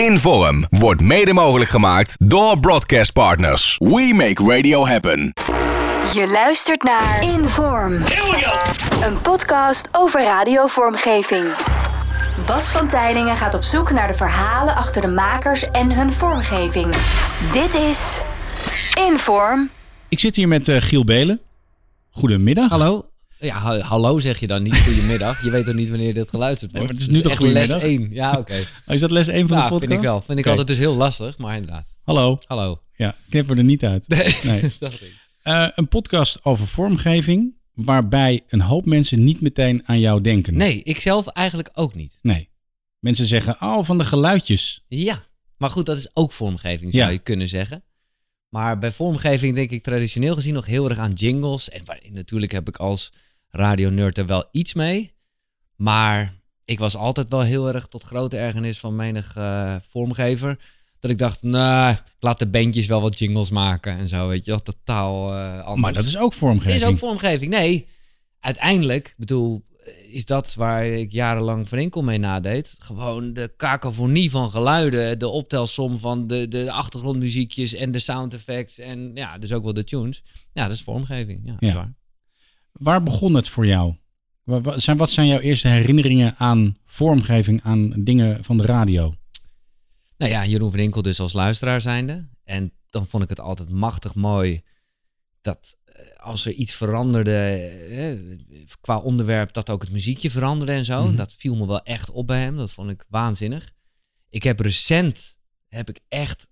Inform wordt mede mogelijk gemaakt door Broadcast Partners. We make radio happen. Je luistert naar Inform. Een podcast over radiovormgeving. Bas van Tijlingen gaat op zoek naar de verhalen achter de makers en hun vormgeving. Dit is Inform. Ik zit hier met eh, Giel Belen. Goedemiddag. Hallo? Ja, ha- hallo zeg je dan niet. Goedemiddag. Je weet toch niet wanneer dit geluisterd Nee, wordt. maar het is nu toch les goedemiddag? 1. Ja, oké. Oh, is dat les 1 van Ja, de podcast? vind ik wel. Vind ik altijd dus heel lastig, maar inderdaad. Hallo. Hallo. Ja, knippen er niet uit. Nee. Dacht ik. Eh, een podcast over vormgeving, waarbij een hoop mensen niet meteen aan jou denken. Nee, ik zelf eigenlijk ook niet. Nee. Mensen zeggen, oh, van de geluidjes. Ja, maar goed, dat is ook vormgeving, zou Ja. je kunnen zeggen. Maar bij vormgeving denk ik traditioneel gezien nog heel erg aan jingles. En waar- natuurlijk heb ik als radionerd er wel iets mee. Maar ik was altijd wel heel erg tot grote ergernis van menig eh, vormgever. Dat ik dacht, nou, laat de bandjes wel wat jingles maken en zo, weet je wel. Totaal eh anders. Maar dat is ook vormgeving. Is ook vormgeving. Nee, uiteindelijk, ik bedoel, is dat waar ik jarenlang Van Enkel mee nadeed. Gewoon de cacophonie van geluiden, de optelsom van de, de achtergrondmuziekjes en de sound effects en ja, dus ook wel de tunes. Ja, dat is vormgeving. Ja, dat is Ja. waar. Waar begon het voor jou? Zijn- Wat zijn jouw eerste herinneringen aan vormgeving, aan dingen van de radio? Nou ja, Jeroen van Enkel dus als luisteraar zijnde. En dan vond ik het altijd machtig mooi dat eh, als er iets veranderde eh, qua onderwerp, dat ook het muziekje veranderde en zo. Mhm. Dat viel me wel echt op bij hem. Dat vond ik waanzinnig. Ik heb recent, heb ik echt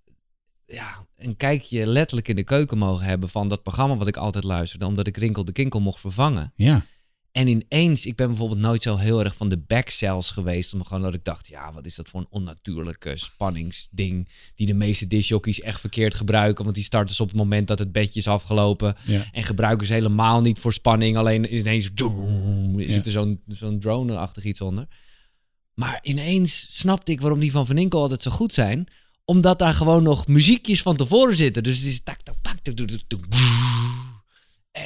ja, een kijkje letterlijk in de keuken mogen hebben van dat programma wat ik altijd luisterde, omdat ik Rinkel de Kinkel mocht vervangen. Ja. En ineens, ik ben bijvoorbeeld nooit zo heel erg van de backcells geweest. Omdat gewoon dat ik dacht, ja, wat is dat voor een onnatuurlijke spanningsding. Die de meeste disjockeys echt verkeerd gebruiken. Want die starten ze op het moment dat het bedje is afgelopen. Ja. En gebruiken ze helemaal niet voor spanning. Alleen ineens zit er zo'n zo'n drone-achtig iets onder. Maar ineens snapte ik waarom die van Van Inkel altijd zo goed zijn. Omdat daar gewoon nog muziekjes van tevoren zitten. Dus het is tak, tak, tak, tak, tak, tak, tak,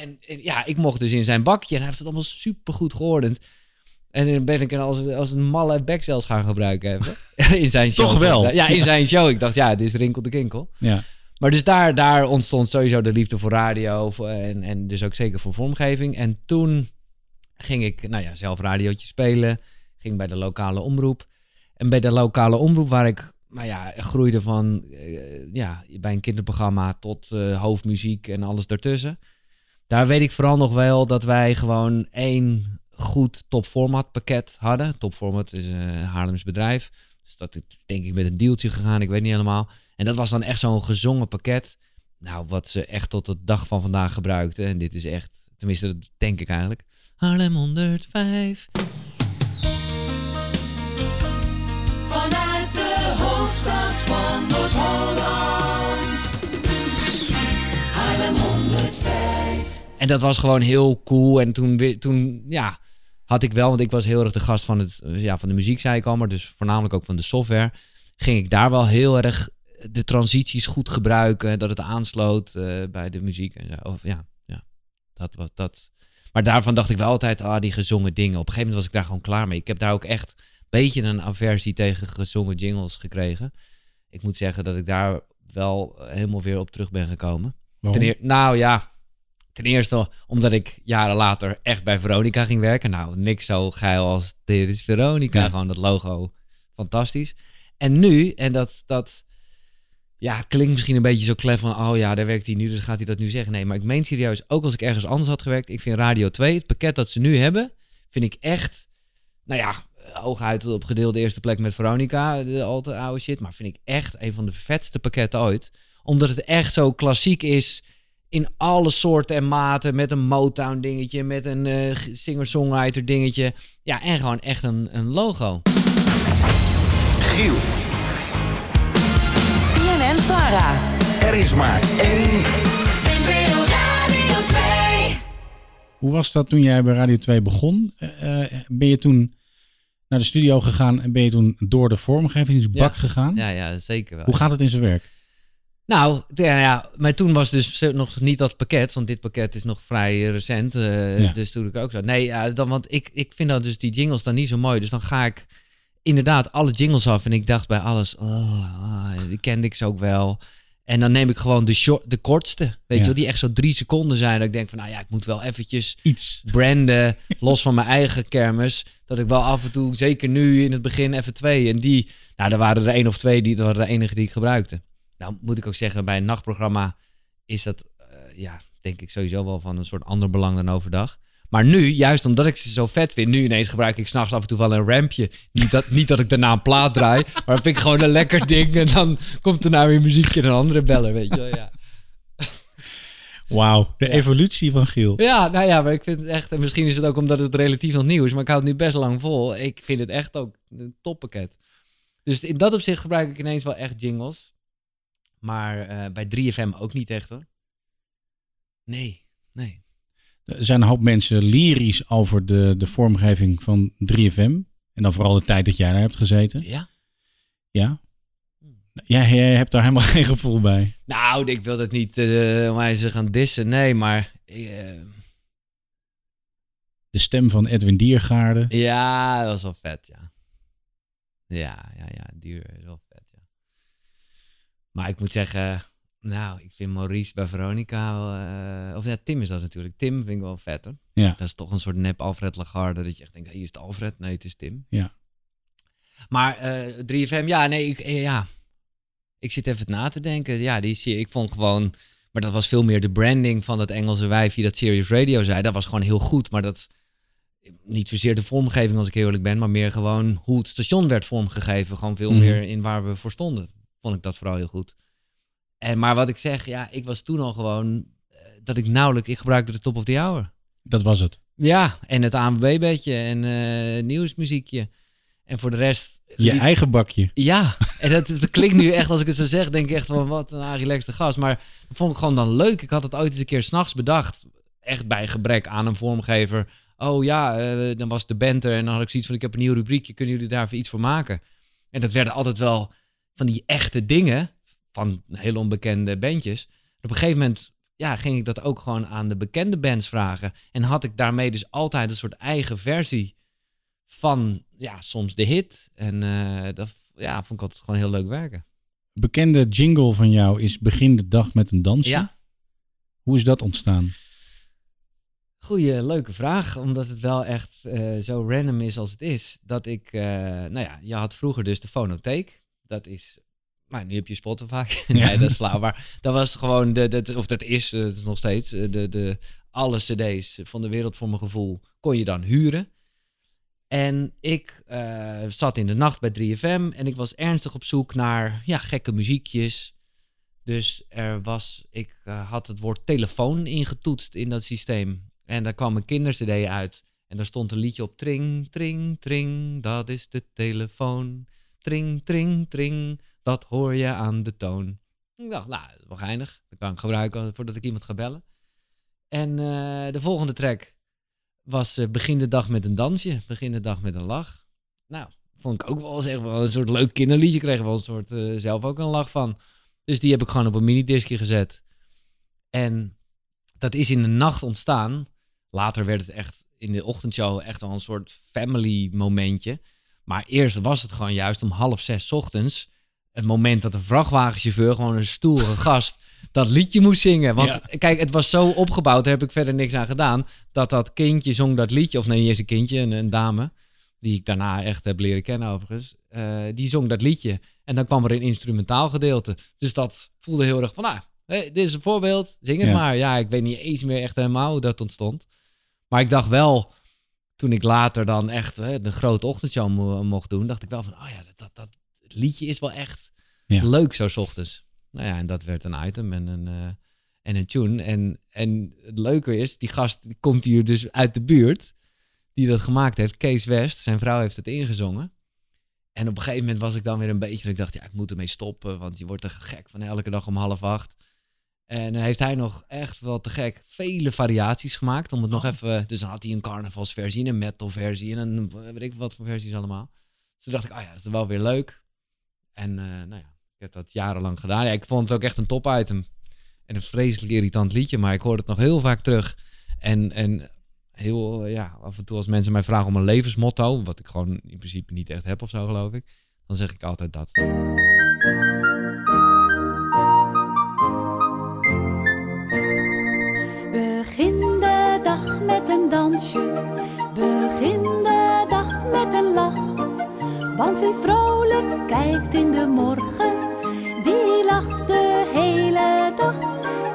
en, en ja, ik mocht dus in zijn bakje en hij heeft het allemaal super goed geordend. En dan ben ik er als, als een malle backcells gaan gebruiken hebben. in zijn show. Toch wel? Ja, in zijn show. Ik dacht, ja, dit is Rinkel de Kinkel. ja. Maar dus daar, daar ontstond sowieso de liefde voor radio voor- en, en dus ook zeker voor vormgeving. En toen ging ik nou ja, zelf radiootje spelen. Ging bij de lokale omroep. En bij de lokale omroep waar ik nou ja, groeide van eh, ja, bij een kinderprogramma tot eh, hoofdmuziek en alles daartussen. Daar weet ik vooral nog wel dat wij gewoon één goed topformat pakket hadden. Topformat is een Haarlems bedrijf. Dus dat is denk ik met een deeltje gegaan, ik weet niet helemaal. En dat was dan echt zo'n gezongen pakket. Nou, wat ze echt tot de dag van vandaag gebruikten. En dit is echt, tenminste, dat denk ik eigenlijk. Haarlem 105. En dat was gewoon heel cool. En toen, toen ja, had ik wel, want ik was heel erg de gast van, het, ja, van de muziek, zei ik al, maar dus voornamelijk ook van de software. Ging ik daar wel heel erg de transities goed gebruiken, dat het aansloot eh, bij de muziek. En zo. Of, ja, ja, dat was dat. Maar daarvan dacht ik wel altijd, ah, die gezongen dingen. Op een gegeven moment was ik daar gewoon klaar mee. Ik heb daar ook echt een beetje een aversie tegen gezongen jingles gekregen. Ik moet zeggen dat ik daar wel eh, helemaal weer op terug ben gekomen. Waarom? Ten eer- nou ja, ten eerste omdat ik jaren later echt bij Veronica ging werken. Nou, niks zo geil als dit is Veronica. Ja. Gewoon dat logo, fantastisch. En nu, en dat, dat ja, het klinkt misschien een beetje zo klef van, oh ja, daar werkt hij nu, dus gaat hij dat nu zeggen. Nee, maar ik meen serieus, ook als ik ergens anders had gewerkt, ik vind Radio 2, het pakket dat ze nu hebben, vind ik echt, nou ja, hooguit op gedeelde eerste plek met Veronica, de al te oude shit, maar vind ik echt een van de vetste pakketten ooit. Omdat het echt zo klassiek is in alle soorten en maten, met een Motown dingetje, met een eh, singer-songwriter dingetje. Ja, en gewoon echt een, een logo. Giel, BNN Vara. er is maar één. Radio 2. Hoe was dat toen jij bij Radio 2 begon? Eh, eh, ben je toen naar de studio gegaan en ben je toen door de vormgevingsbak Ja. gegaan? Ja, ja, zeker wel. Hoe gaat het in zijn werk? Nou, ja, ja, maar toen was dus nog niet dat pakket, want dit pakket is nog vrij recent. eh, Ja. Dus toen ik ook zo. Nee, ja, dan, want ik, ik vind dan dus die jingles dan niet zo mooi. Dus dan ga ik inderdaad alle jingles af. En ik dacht bij alles, oh, ah, die kende ik ze ook wel. En dan neem ik gewoon de, short, de kortste, weet Ja. je wel, die echt zo drie seconden zijn. Dat ik denk van, nou ja, ik moet wel eventjes Iets. branden, los van mijn eigen kermis. Dat ik wel af en toe, zeker nu in het begin, even twee. En die, nou, er waren er één of twee, die dat waren de enige die ik gebruikte. Nou, moet ik ook zeggen, bij een nachtprogramma is dat, eh, ja, denk ik sowieso wel van een soort ander belang dan overdag. Maar nu, juist omdat ik ze zo vet vind, nu ineens gebruik ik s'nachts af en toe wel een rampje. Niet dat, niet dat ik daarna een plaat draai, maar vind ik gewoon een lekker ding. En dan komt er nou weer muziekje en een andere beller, weet je wel, ja. Wauw, de evolutie van Giel. Ja, nou ja, maar ik vind het echt... En misschien is het ook omdat het relatief nog nieuw is, maar ik houd het nu best lang vol. Ik vind het echt ook een toppakket. Dus in dat opzicht gebruik ik ineens wel echt jingles. Maar eh, bij 3FM ook niet echt hoor. Nee, nee. Er zijn een hoop mensen lyrisch over de, de vormgeving van 3FM. En dan vooral de tijd dat jij daar hebt gezeten. Ja? Ja? Ja, jij hebt daar helemaal geen gevoel bij. Nou, ik wil het niet eh om mij ze gaan dissen. Nee, maar... eh, De stem van Edwin Diergaarde. ja, dat was wel vet, ja. Ja, ja, ja. Duur is wel vet. Maar ik moet zeggen... Nou, ik vind Maurice bij Veronica wel... eh, of ja, Tim is dat natuurlijk. Tim vind ik wel vet, hoor. Ja. Dat is toch een soort nep Alfred Lagarde. Dat je echt denkt, hey, is het Alfred? Nee, het is Tim. Ja. Maar eh 3FM, ja, nee, ik, eh, ja. Ik zit even na te denken. Ja, die serie, ik vond gewoon... Maar dat was veel meer de branding van dat Engelse wijfje dat Serious Radio zei. Dat was gewoon heel goed, maar dat... Niet zozeer de vormgeving als ik heel eerlijk ben, maar meer gewoon hoe het station werd vormgegeven. Gewoon veel Mhm. meer in waar we voor stonden. Vond ik dat vooral heel goed. En, maar wat ik zeg, ja, ik was toen al gewoon... eh, Dat ik nauwelijks... Ik gebruikte de top of the hour. Dat was het. Ja, en het ANWB-bedje en eh, nieuwsmuziekje. En voor de rest... Je liet- eigen bakje. Ja, en dat, dat klinkt nu echt, als ik het zo zeg, denk ik echt van wat een relaxte gast. Maar dat vond ik gewoon dan leuk. Ik had het ooit eens een keer s'nachts bedacht. Echt bij gebrek aan een vormgever. Oh ja, eh, dan was de band er en dan had ik zoiets van, ik heb een nieuw rubriekje, kunnen jullie daar even iets voor maken? En dat werden altijd wel van die echte dingen, van hele onbekende bandjes. Op een gegeven moment ja, ging ik dat ook gewoon aan de bekende bands vragen. En had ik daarmee dus altijd een soort eigen versie van, ja, soms de hit. En eh, dat ja, vond ik altijd gewoon heel leuk werken. Bekende jingle van jou is Begin de dag met een dansje. Ja, Hoe is dat ontstaan? goeie, leuke vraag. Omdat het wel echt eh, zo random is als het is. Dat ik, eh, nou ja, je had vroeger dus de fonotheek. Dat is, maar nu heb je Spotify. nee, dat is flauw. Maar dat was gewoon, de, of dat is, eh, het is nog steeds, eh, de, de, alle cd's van de wereld voor mijn gevoel kon je dan huren. En ik eh, zat in de nacht bij 3FM en ik was ernstig op zoek naar ja, gekke muziekjes. Dus er was, ik had het woord telefoon ingetoetst in dat systeem. En daar kwam een kindercd uit. En daar stond een liedje op. Tring, tring, tring, dat is de telefoon. Tring, tring, tring, dat hoor je aan de toon. Ik dacht, nou, dat is wel. Dat kan ik gebruiken voordat ik iemand ga bellen. En eh, de volgende track was eh, Begin de dag met een dansje. Begin de dag met een lach. Nou, vond ik ook wel echt wel een soort leuk kinderliedje. Kreeg wel een soort eh, zelf ook een lach van. Dus die heb ik gewoon op een minidiscje gezet. En dat is in de nacht ontstaan. Later werd het echt in de ochtendshow echt wel een soort family momentje. Maar eerst was het gewoon juist om half zes 's ochtends. Het moment dat een vrachtwagenchauffeur, gewoon een stoere gast, dat liedje moest zingen. Want Ja. kijk, het was zo opgebouwd, daar heb ik verder niks aan gedaan. Dat dat kindje zong dat liedje, of nee, niet eens een kindje, een, een dame. Die ik daarna echt heb leren kennen overigens. eh, die zong dat liedje. En dan kwam er een instrumentaal gedeelte. Dus dat voelde heel erg van, nou, hé, dit is een voorbeeld, zing het Ja. maar. Ja, ik weet niet eens meer echt helemaal hoe dat ontstond. Maar ik dacht wel, toen ik later dan echt hè, de grote ochtendshow mo- mocht doen, dacht ik wel van, oh ja, dat, dat, dat liedje is wel echt Ja. leuk zo 's ochtends. Nou ja, en dat werd een item en een, eh, en een tune. En, en het leuke is, die gast die komt hier dus uit de buurt, die dat gemaakt heeft, Kees West. Zijn vrouw heeft het ingezongen. En op een gegeven moment was ik dan weer een beetje, ik dacht, ja, ik moet ermee stoppen, want je wordt er gek van elke dag om half acht. En heeft hij nog echt wel te gek vele variaties gemaakt om het nog even... Dus dan had hij een carnavalsversie, een metalversie en een weet ik wat voor versies allemaal. Dus toen dacht ik, oh ja, dat is wel weer leuk. En eh, nou ja, ik heb dat jarenlang gedaan. Ja, ik vond het ook echt een top item. En een vreselijk irritant liedje, maar ik hoor het nog heel vaak terug. En, en heel, eh, ja, af en toe als mensen mij vragen om een levensmotto, wat ik gewoon in principe niet echt heb of zo, geloof ik, dan zeg ik altijd dat. Begin de dag met een lach. Want wie vrolijk kijkt in de morgen, die lacht de hele dag.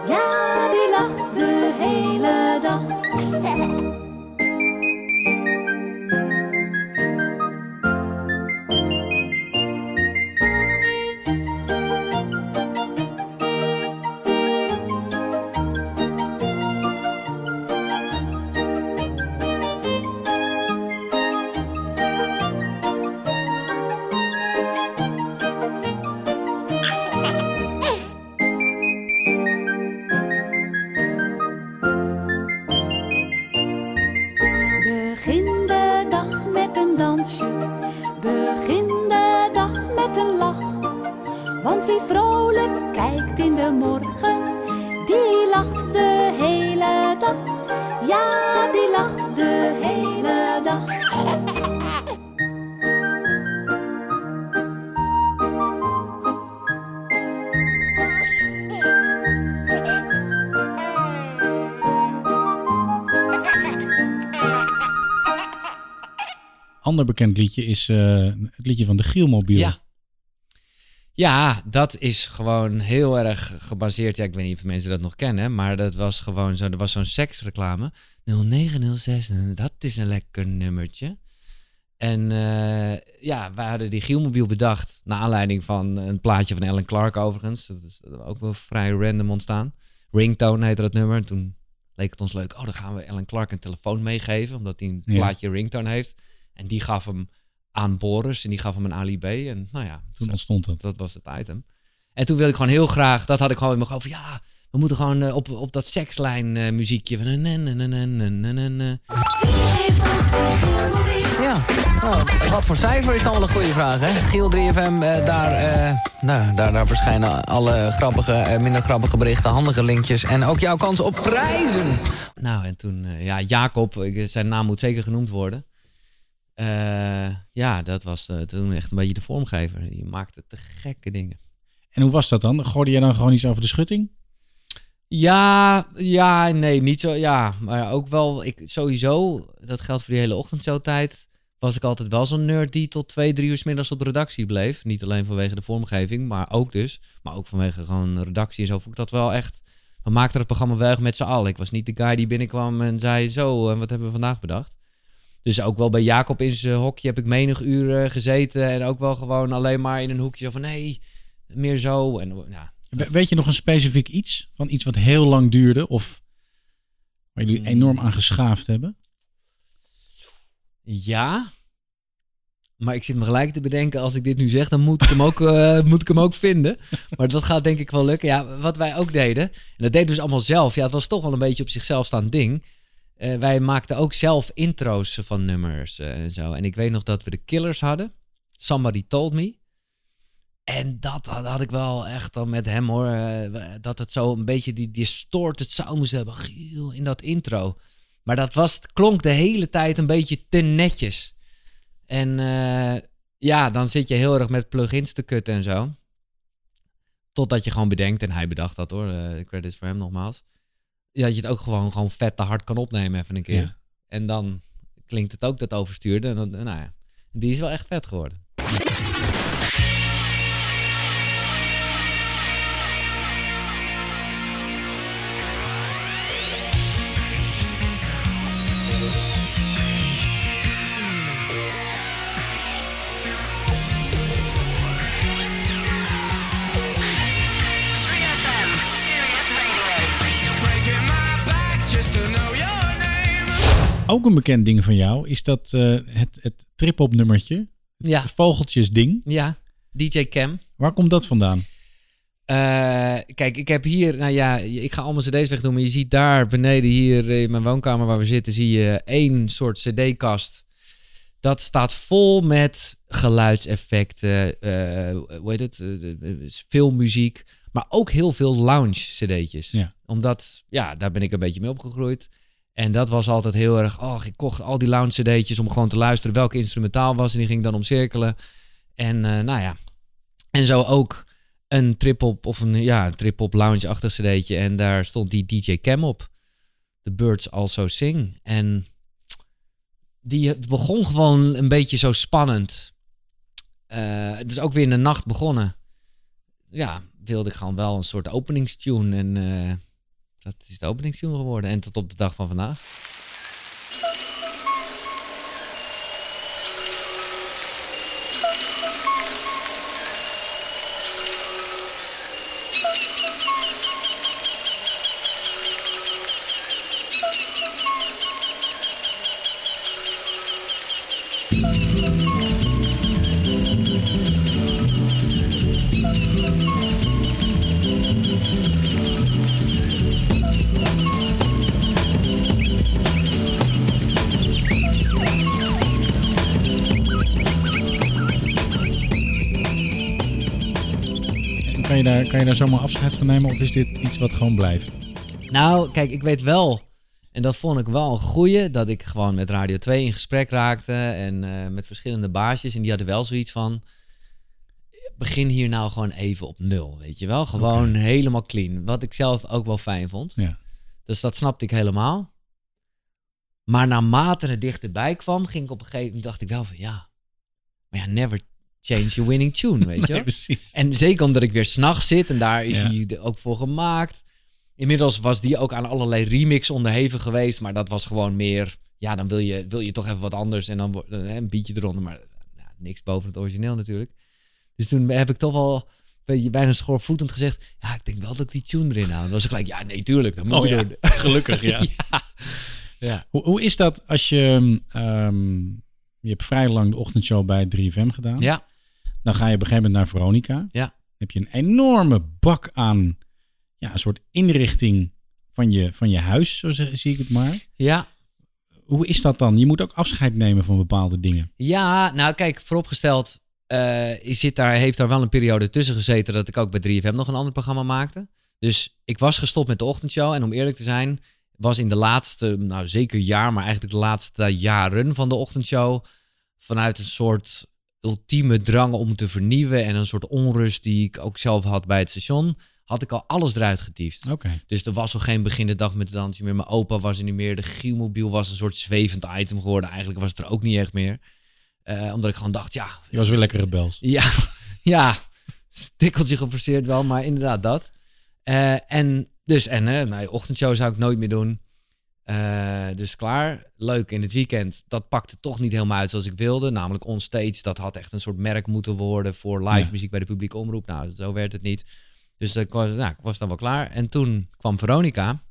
Ja, die lacht de hele dag. Want wie vrolijk kijkt in de morgen, die lacht de hele dag. Ja, die lacht de hele dag. Ander bekend liedje is eh, het liedje van de Gielmobiel. Ja. Ja, dat is gewoon heel erg gebaseerd. Ja, ik weet niet of mensen dat nog kennen, maar dat was gewoon zo. Er was zo'n seksreclame. 0906, dat is een lekker nummertje. En eh, ja, we hadden die Gielmobiel bedacht. Naar aanleiding van een plaatje van Ellen Clark, overigens. Dat is ook wel vrij random ontstaan. Ringtone heette dat nummer. Toen leek het ons leuk. Oh, dan gaan we Ellen Clark een telefoon meegeven. Omdat hij een Ja. plaatje ringtone heeft. En die gaf hem aan Boris. En die gaf hem een Ali B. En nou ja, Toen zo- ontstond het. dat was het item. En toen wilde ik gewoon heel graag, dat had ik gewoon in mijn hoofd ja, we moeten gewoon eh, op, op dat sekslijn eh, muziekje van na. Ja, nou, wat voor cijfer is dan wel een goede vraag, hè? Giel 3FM, eh, daar, eh, nou, daar, daar verschijnen alle grappige en minder grappige berichten, handige linkjes... en ook jouw kans op prijzen. Nou, en toen, eh, ja, Jacob, zijn naam moet zeker genoemd worden. Eh, ja, dat was eh, toen echt een beetje de vormgever. Die maakte te gekke dingen. En hoe was dat dan? Gooide je dan gewoon iets over de schutting? Ja, ja, nee, niet zo. Ja, maar ook wel, ik sowieso, dat geldt voor die hele ochtendshowtijd, was ik altijd wel zo'n nerd die tot twee, drie uur 's middags op de redactie bleef. Niet alleen vanwege de vormgeving, maar ook dus. Maar ook vanwege gewoon redactie en zo. Vond ik dat wel echt. We maakten het programma wel echt met z'n allen. Ik was niet de guy die binnenkwam en zei: Zo, eh, wat hebben we vandaag bedacht? Dus ook wel bij Jacob in zijn hokje heb ik menig uur eh, gezeten. En ook wel gewoon alleen maar in een hoekje van: Nee, meer zo. En ja, We- Weet je nog een specifiek iets? Van iets wat heel lang duurde? Of waar jullie Hmm. enorm aan geschaafd hebben? Ja. Maar ik zit me gelijk te bedenken, als ik dit nu zeg, dan moet ik hem ook, eh, moet ik hem ook vinden. Maar dat gaat denk ik wel lukken. Ja, wat wij ook deden, en dat deden we dus allemaal zelf. Ja, het was toch wel een beetje op zichzelf staand ding. Eh, wij maakten ook zelf intro's van nummers eh, en zo. En ik weet nog dat we de Killers hadden. Somebody Told Me. En dat had, had ik wel echt dan met hem hoor. eh, dat het zo een beetje die distorted sound moest hebben. Giel, in dat intro. Maar dat was, klonk de hele tijd een beetje te netjes. En ja, dan zit je heel erg met plugins te kutten en zo. Totdat je gewoon bedenkt, en hij bedacht dat hoor, credits voor hem nogmaals. Ja, dat je het ook gewoon, gewoon vet te hard kan opnemen even een keer. Ja. En dan klinkt het ook dat overstuurde. En dan, nou ja, die is wel echt vet geworden. Ook een bekend ding van jou is dat eh, het, het trip-hop nummertje. Ja, Vogeltjes ding. ja. DJ Cam. Waar komt dat vandaan? Eh, kijk, ik heb hier, nou ja, ik ga allemaal cd's wegdoen, maar je ziet daar beneden hier in mijn woonkamer waar we zitten, zie je één soort cd-kast. Dat staat vol met geluidseffecten, eh, hoe heet het, eh, eh, veel muziek, maar ook heel veel lounge cd'tjes. Ja. Omdat, ja, daar ben ik een beetje mee opgegroeid. En dat was altijd heel erg... Oh, ik kocht al die lounge cd'tjes om gewoon te luisteren welke instrumentaal was. En die ging dan omcirkelen. En eh, nou ja. En zo ook een trip-hop of een, ja, een trip-hop lounge-achtig cd'tje. En daar stond die DJ Cam op. The Birds Also Sing. En die begon gewoon een beetje zo spannend. Eh, het is ook weer in de nacht begonnen. Ja, wilde ik gewoon wel een soort openingstune. En eh, dat is de openingstune geworden. En tot op de dag van vandaag. Je, daar, kan je daar zomaar afscheid van nemen of is dit iets wat gewoon blijft? Nou, kijk, ik weet wel, en dat vond ik wel een goeie, dat ik gewoon met Radio 2 in gesprek raakte en eh, met verschillende baasjes. En die hadden wel zoiets van, begin hier nou gewoon even op nul, weet je wel? Gewoon helemaal clean, wat ik zelf ook wel fijn vond. Ja. Dus dat snapte ik helemaal. Maar naarmate het dichterbij kwam, ging ik op een gegeven moment, dacht ik wel van, ja, maar ja, never change your winning tune, weet je? Nee, precies. En zeker omdat ik weer s'nachts zit en daar is Ja. hij ook voor gemaakt. Inmiddels was die ook aan allerlei remix onderhevig geweest, maar dat was gewoon meer, ja, dan wil je, wil je toch even wat anders en dan eh, een beatje eronder, maar nou, niks boven het origineel natuurlijk. Dus toen heb ik toch wel bijna schoorvoetend gezegd, ja, ik denk wel dat ik die tune erin haal. Dan was ik gelijk, ja, nee, tuurlijk, dat moet Oh je ja, doen. gelukkig ja. ja. ja. Hoe, hoe is dat als je... ehm, je hebt vrij lang de ochtendshow bij 3FM gedaan. Ja, Dan ga je op een gegeven moment naar Veronica. Ja. Dan heb je een enorme bak aan ja, een soort inrichting van je, van je huis, zo zeg- zie ik het maar. ja. Hoe is dat dan? Je moet ook afscheid nemen van bepaalde dingen. Ja, nou kijk, vooropgesteld, eh je zit daar, heeft daar wel een periode tussen gezeten dat ik ook bij 3FM nog een ander programma maakte. Dus ik was gestopt met de ochtendshow en om eerlijk te zijn, was in de laatste, nou zeker jaar, maar eigenlijk de laatste jaren van de ochtendshow, vanuit een soort ultieme drang om te vernieuwen en een soort onrust die ik ook zelf had bij het station, had ik al alles eruit getiefd. Oké. Dus er was al geen begin de dag met de dansje meer. Mijn opa was er niet meer. De Gielmobiel was een soort zwevend item geworden. Eigenlijk was het er ook niet echt meer. Eh, omdat ik gewoon dacht, ja, Je was weer lekker rebels. ja, ja, tikkeltje geforceerd wel, maar inderdaad dat. Eh, en dus, en eh, mijn ochtendshow zou ik nooit meer doen. Eh, dus klaar, leuk in het weekend. Dat pakte toch niet helemaal uit zoals ik wilde. Namelijk onstage, dat had echt een soort merk moeten worden voor live Ja. muziek bij de publieke omroep. Nou, zo werd het niet. Dus ik was, nou, ik was dan wel klaar. En toen kwam Veronica,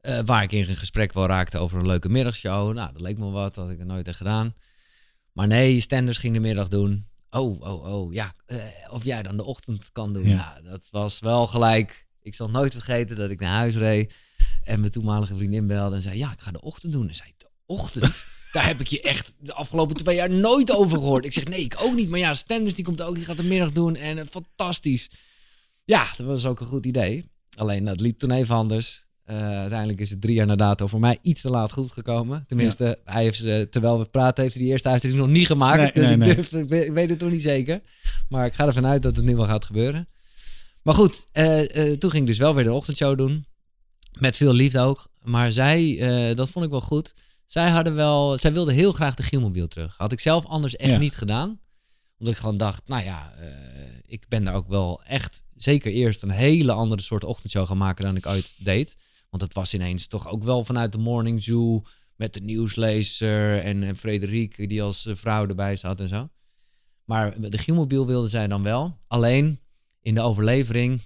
eh, waar ik in een gesprek wel raakte over een leuke middagshow. Nou, dat leek me wat, dat had ik er nooit echt gedaan. Maar nee, Stenders ging de middag doen. Oh, oh, oh, ja. eh, of jij dan de ochtend kan doen. Ja. Nou, dat was wel gelijk. Ik zal nooit vergeten dat ik naar huis reed. En mijn toenmalige vriendin belde en zei: Ja, ik ga de ochtend doen. En zei: De ochtend? Daar heb ik je echt de afgelopen twee jaar nooit over gehoord. Ik zeg: Nee, ik ook niet. Maar ja, Stenders die komt ook, die gaat de middag doen. En eh, fantastisch. Ja, dat was ook een goed idee. Alleen dat liep toen even anders. Eh, uiteindelijk is het drie jaar na dato voor mij iets te laat goed gekomen. Tenminste, hij heeft, ze- terwijl we praten, heeft hij die eerste uitzending nog niet gemaakt. Nee, dus nee, ik, durf, ik weet het nog niet zeker. Maar ik ga ervan uit dat het nu wel gaat gebeuren. Maar goed, eh, eh, toen ging ik dus wel weer de ochtendshow doen. Met veel liefde ook. Maar zij, eh, dat vond ik wel goed. Zij hadden wel, zij wilden heel graag de Gielmobiel terug. Had ik zelf anders echt Ja. niet gedaan. Omdat ik gewoon dacht, nou ja, ik ben daar ook wel echt zeker eerst een hele andere soort ochtendshow gaan maken dan ik ooit deed. Want het was ineens toch ook wel vanuit de Morning Zoo met de nieuwslezer en, en Frederik die als vrouw erbij zat en zo. Maar de Gielmobiel wilde zij dan wel. Alleen in de overlevering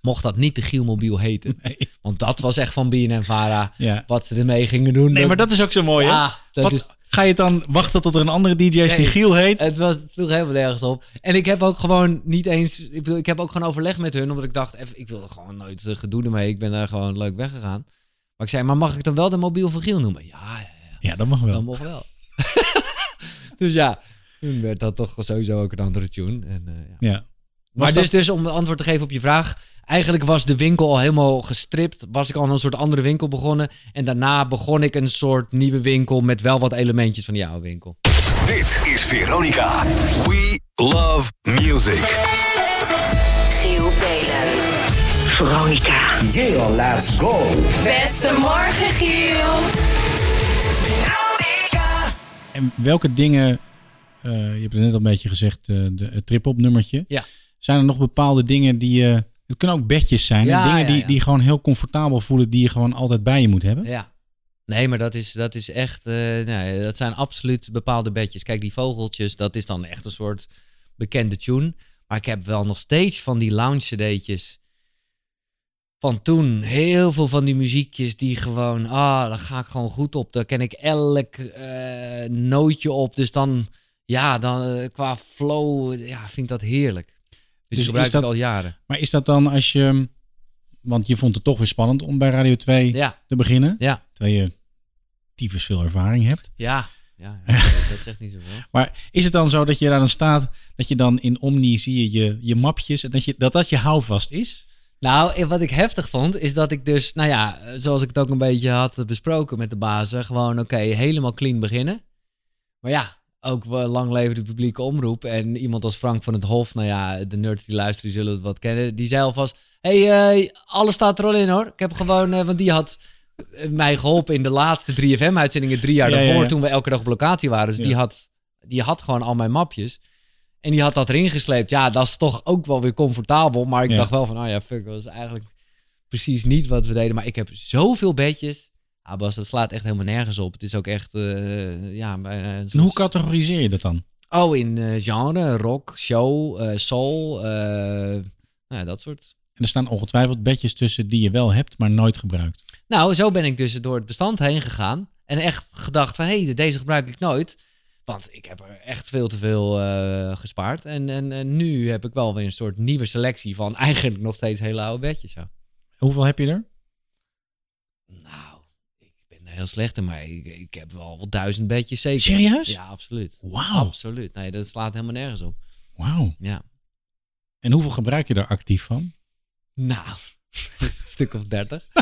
mocht dat niet de Gielmobiel heten. Nee. Want dat was echt van BNN Vara Ja. wat ze ermee gingen doen. Nee, maar dat is ook zo mooi, hè? ja, dat Wat, is, Ga je dan wachten tot er een andere DJ is die. Giel heet? het was, het sloeg helemaal nergens op. En ik heb ook gewoon niet eens... Ik, bedoel, ik heb ook gewoon overleg met hun, omdat ik dacht... Even, ik wilde gewoon nooit gedoe ermee. Ik ben daar gewoon leuk weggegaan. Maar ik zei, maar mag ik dan wel de mobiel van Giel noemen? Ja, ja, ja Ja, dat mag wel. dat mocht wel. dus ja, toen werd dat toch sowieso ook een andere tune. En, eh, ja. Ja. Maar Was dus, dat- dus om antwoord te geven op je vraag. eigenlijk was de winkel al helemaal gestript. Was ik al een soort andere winkel begonnen. En daarna begon ik een soort nieuwe winkel met wel wat elementjes van die oude winkel. Dit is Veronica. We love music. Giel Belen. Veronica. Yeah, let's go. Beste morgen, Giel. Veronica. En welke dingen, eh, je hebt het net al een beetje gezegd, eh, de, het trip-op nummertje. Ja. Zijn er nog bepaalde dingen die je, het kunnen ook bedjes zijn? Ja, dingen ja, die, ja. die gewoon heel comfortabel voelen, die je gewoon altijd bij je moet hebben? Ja. Nee, maar dat is, dat is echt... eh, nee, dat zijn absoluut bepaalde bedjes. Kijk, die vogeltjes, dat is dan echt een soort bekende tune. Maar ik heb wel nog steeds van die lounge cd'tjes van toen. Heel veel van die muziekjes die gewoon... Ah, daar ga ik gewoon goed op. Daar ken ik elk eh, nootje op. Dus dan... Ja, dan eh, qua flow ja, vind ik dat heerlijk. Dus, Dus die gebruik dat- al jaren. Maar is dat dan als je, want je vond het toch weer spannend om bij Radio 2 Ja, te beginnen, ja, terwijl je tyfus veel ervaring hebt. ja. Ja, ja, dat, zegt niet zoveel. Maar is het dan zo dat je daar dan staat, dat je dan in Omni zie je je, je mapjes en dat, je, dat dat je houvast is? Nou, en wat ik heftig vond, is dat ik dus, nou ja, zoals ik het ook een beetje had besproken met de bazen, gewoon oké, helemaal clean beginnen. Maar ja, ook lang leven de publieke omroep. En iemand als Frank van het Hof, nou ja, de nerds die luisteren, die zullen het wat kennen, die zei alvast, hey, eh, alles staat er al in hoor. Ik heb gewoon, eh, want die had eh, mij geholpen in de laatste 3FM-uitzendingen drie jaar Ja, ja, daarvoor, ja. toen we elke dag op locatie waren. Dus die, had, die had gewoon al mijn mapjes. En die had dat erin gesleept. Ja, dat is toch ook wel weer comfortabel. Maar ik dacht wel van, oh ja, fuck, dat is eigenlijk precies niet wat we deden. Maar ik heb zoveel bedjes. Ah, Bas, dat slaat echt helemaal nergens op. Het is ook echt, eh, ja... bijna een En hoe categoriseer je dat dan? Oh, in eh, genre, rock, show, eh, soul, eh, nou ja, dat soort. En er staan ongetwijfeld bedjes tussen die je wel hebt, maar nooit gebruikt. Nou, zo ben ik dus door het bestand heen gegaan. En echt gedacht van, hé, hey, deze gebruik ik nooit. Want ik heb er echt veel te veel eh, gespaard. En, en, en nu heb ik wel weer een soort nieuwe selectie van eigenlijk nog steeds hele oude bedjes. Hoeveel heb je er? Nou, heel slecht in, maar ik, ik heb wel wel duizend bedjes zeker. Serieus? Ja, absoluut. Wauw. Absoluut. Nee, dat slaat helemaal nergens op. Wauw. Ja. En hoeveel gebruik je er actief van? Nou, een stuk of dertig.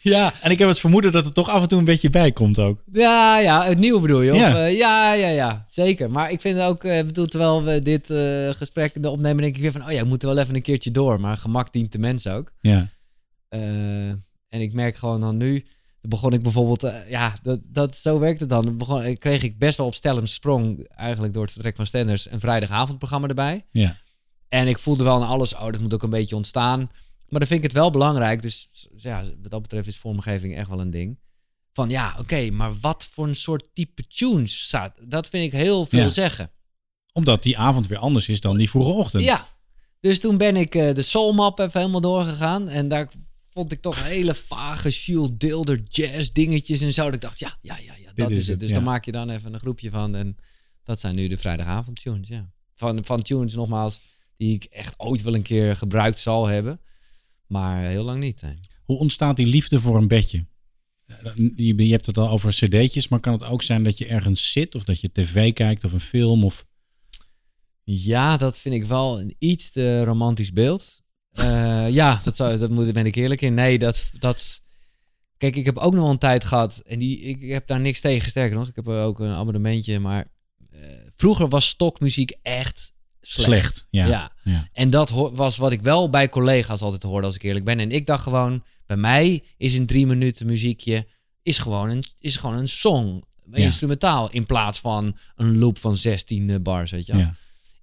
ja, En ik heb het vermoeden dat er toch af en toe een beetje bij komt ook. Ja, ja, het nieuwe bedoel je? Of, Ja. ja. ja, ja, ja, zeker. Maar ik vind ook, eh bedoel, terwijl we dit eh, gesprek opnemen, denk ik weer van, oh ja, ik moet er wel even een keertje door. Maar gemak dient de mens ook. Ja. En ik merk gewoon dan nu, dan begon ik bijvoorbeeld, eh, ja, dat, dat, zo werkt het dan. Dan Begon, eh, kreeg ik best wel op stel sprong, eigenlijk door het vertrek van Stenders, een vrijdagavondprogramma erbij. Ja. En ik voelde wel aan alles, oh, dat moet ook een beetje ontstaan. Maar dan vind ik het wel belangrijk. Dus ja, wat dat betreft is vormgeving echt wel een ding. Van ja, oké, maar wat voor een soort type tunes staat? Dat vind ik heel veel Ja. zeggen. Omdat die avond weer anders is dan die vroege ochtend. Ja. Dus toen ben ik eh, de soul map even helemaal doorgegaan. En daar vond ik toch hele vage Jules Dilder jazz dingetjes en zo. Dat ik dacht, ja, ja, ja, ja dat is is, het. Dus ja. dan maak je dan even een groepje van. En dat zijn nu de vrijdagavond tunes, ja. Van, van tunes nogmaals, die ik echt ooit wel een keer gebruikt zal hebben. Maar heel lang niet. hè. Hoe ontstaat die liefde voor een bedje? Je, je hebt het al over cd'tjes, maar kan het ook zijn dat je ergens zit of dat je tv kijkt of een film of... Ja, dat vind ik wel een iets te romantisch beeld. Eh, ja, dat, zou, dat moet, ben ik eerlijk in. Nee, dat, dat... Kijk, ik heb ook nog een tijd gehad... en die, ik, ik heb daar niks tegen, sterker nog. Ik heb ook een abonnementje, maar... eh, vroeger was stokmuziek echt slecht. Slecht, ja. Ja. Ja. En dat was wat ik wel bij collega's altijd hoorde, als ik eerlijk ben. En ik dacht gewoon, bij mij is een drie minuten muziekje... is gewoon een, is gewoon een song, Ja. instrumentaal... in plaats van een loop van 16 eh, bars, weet je wel. Ja.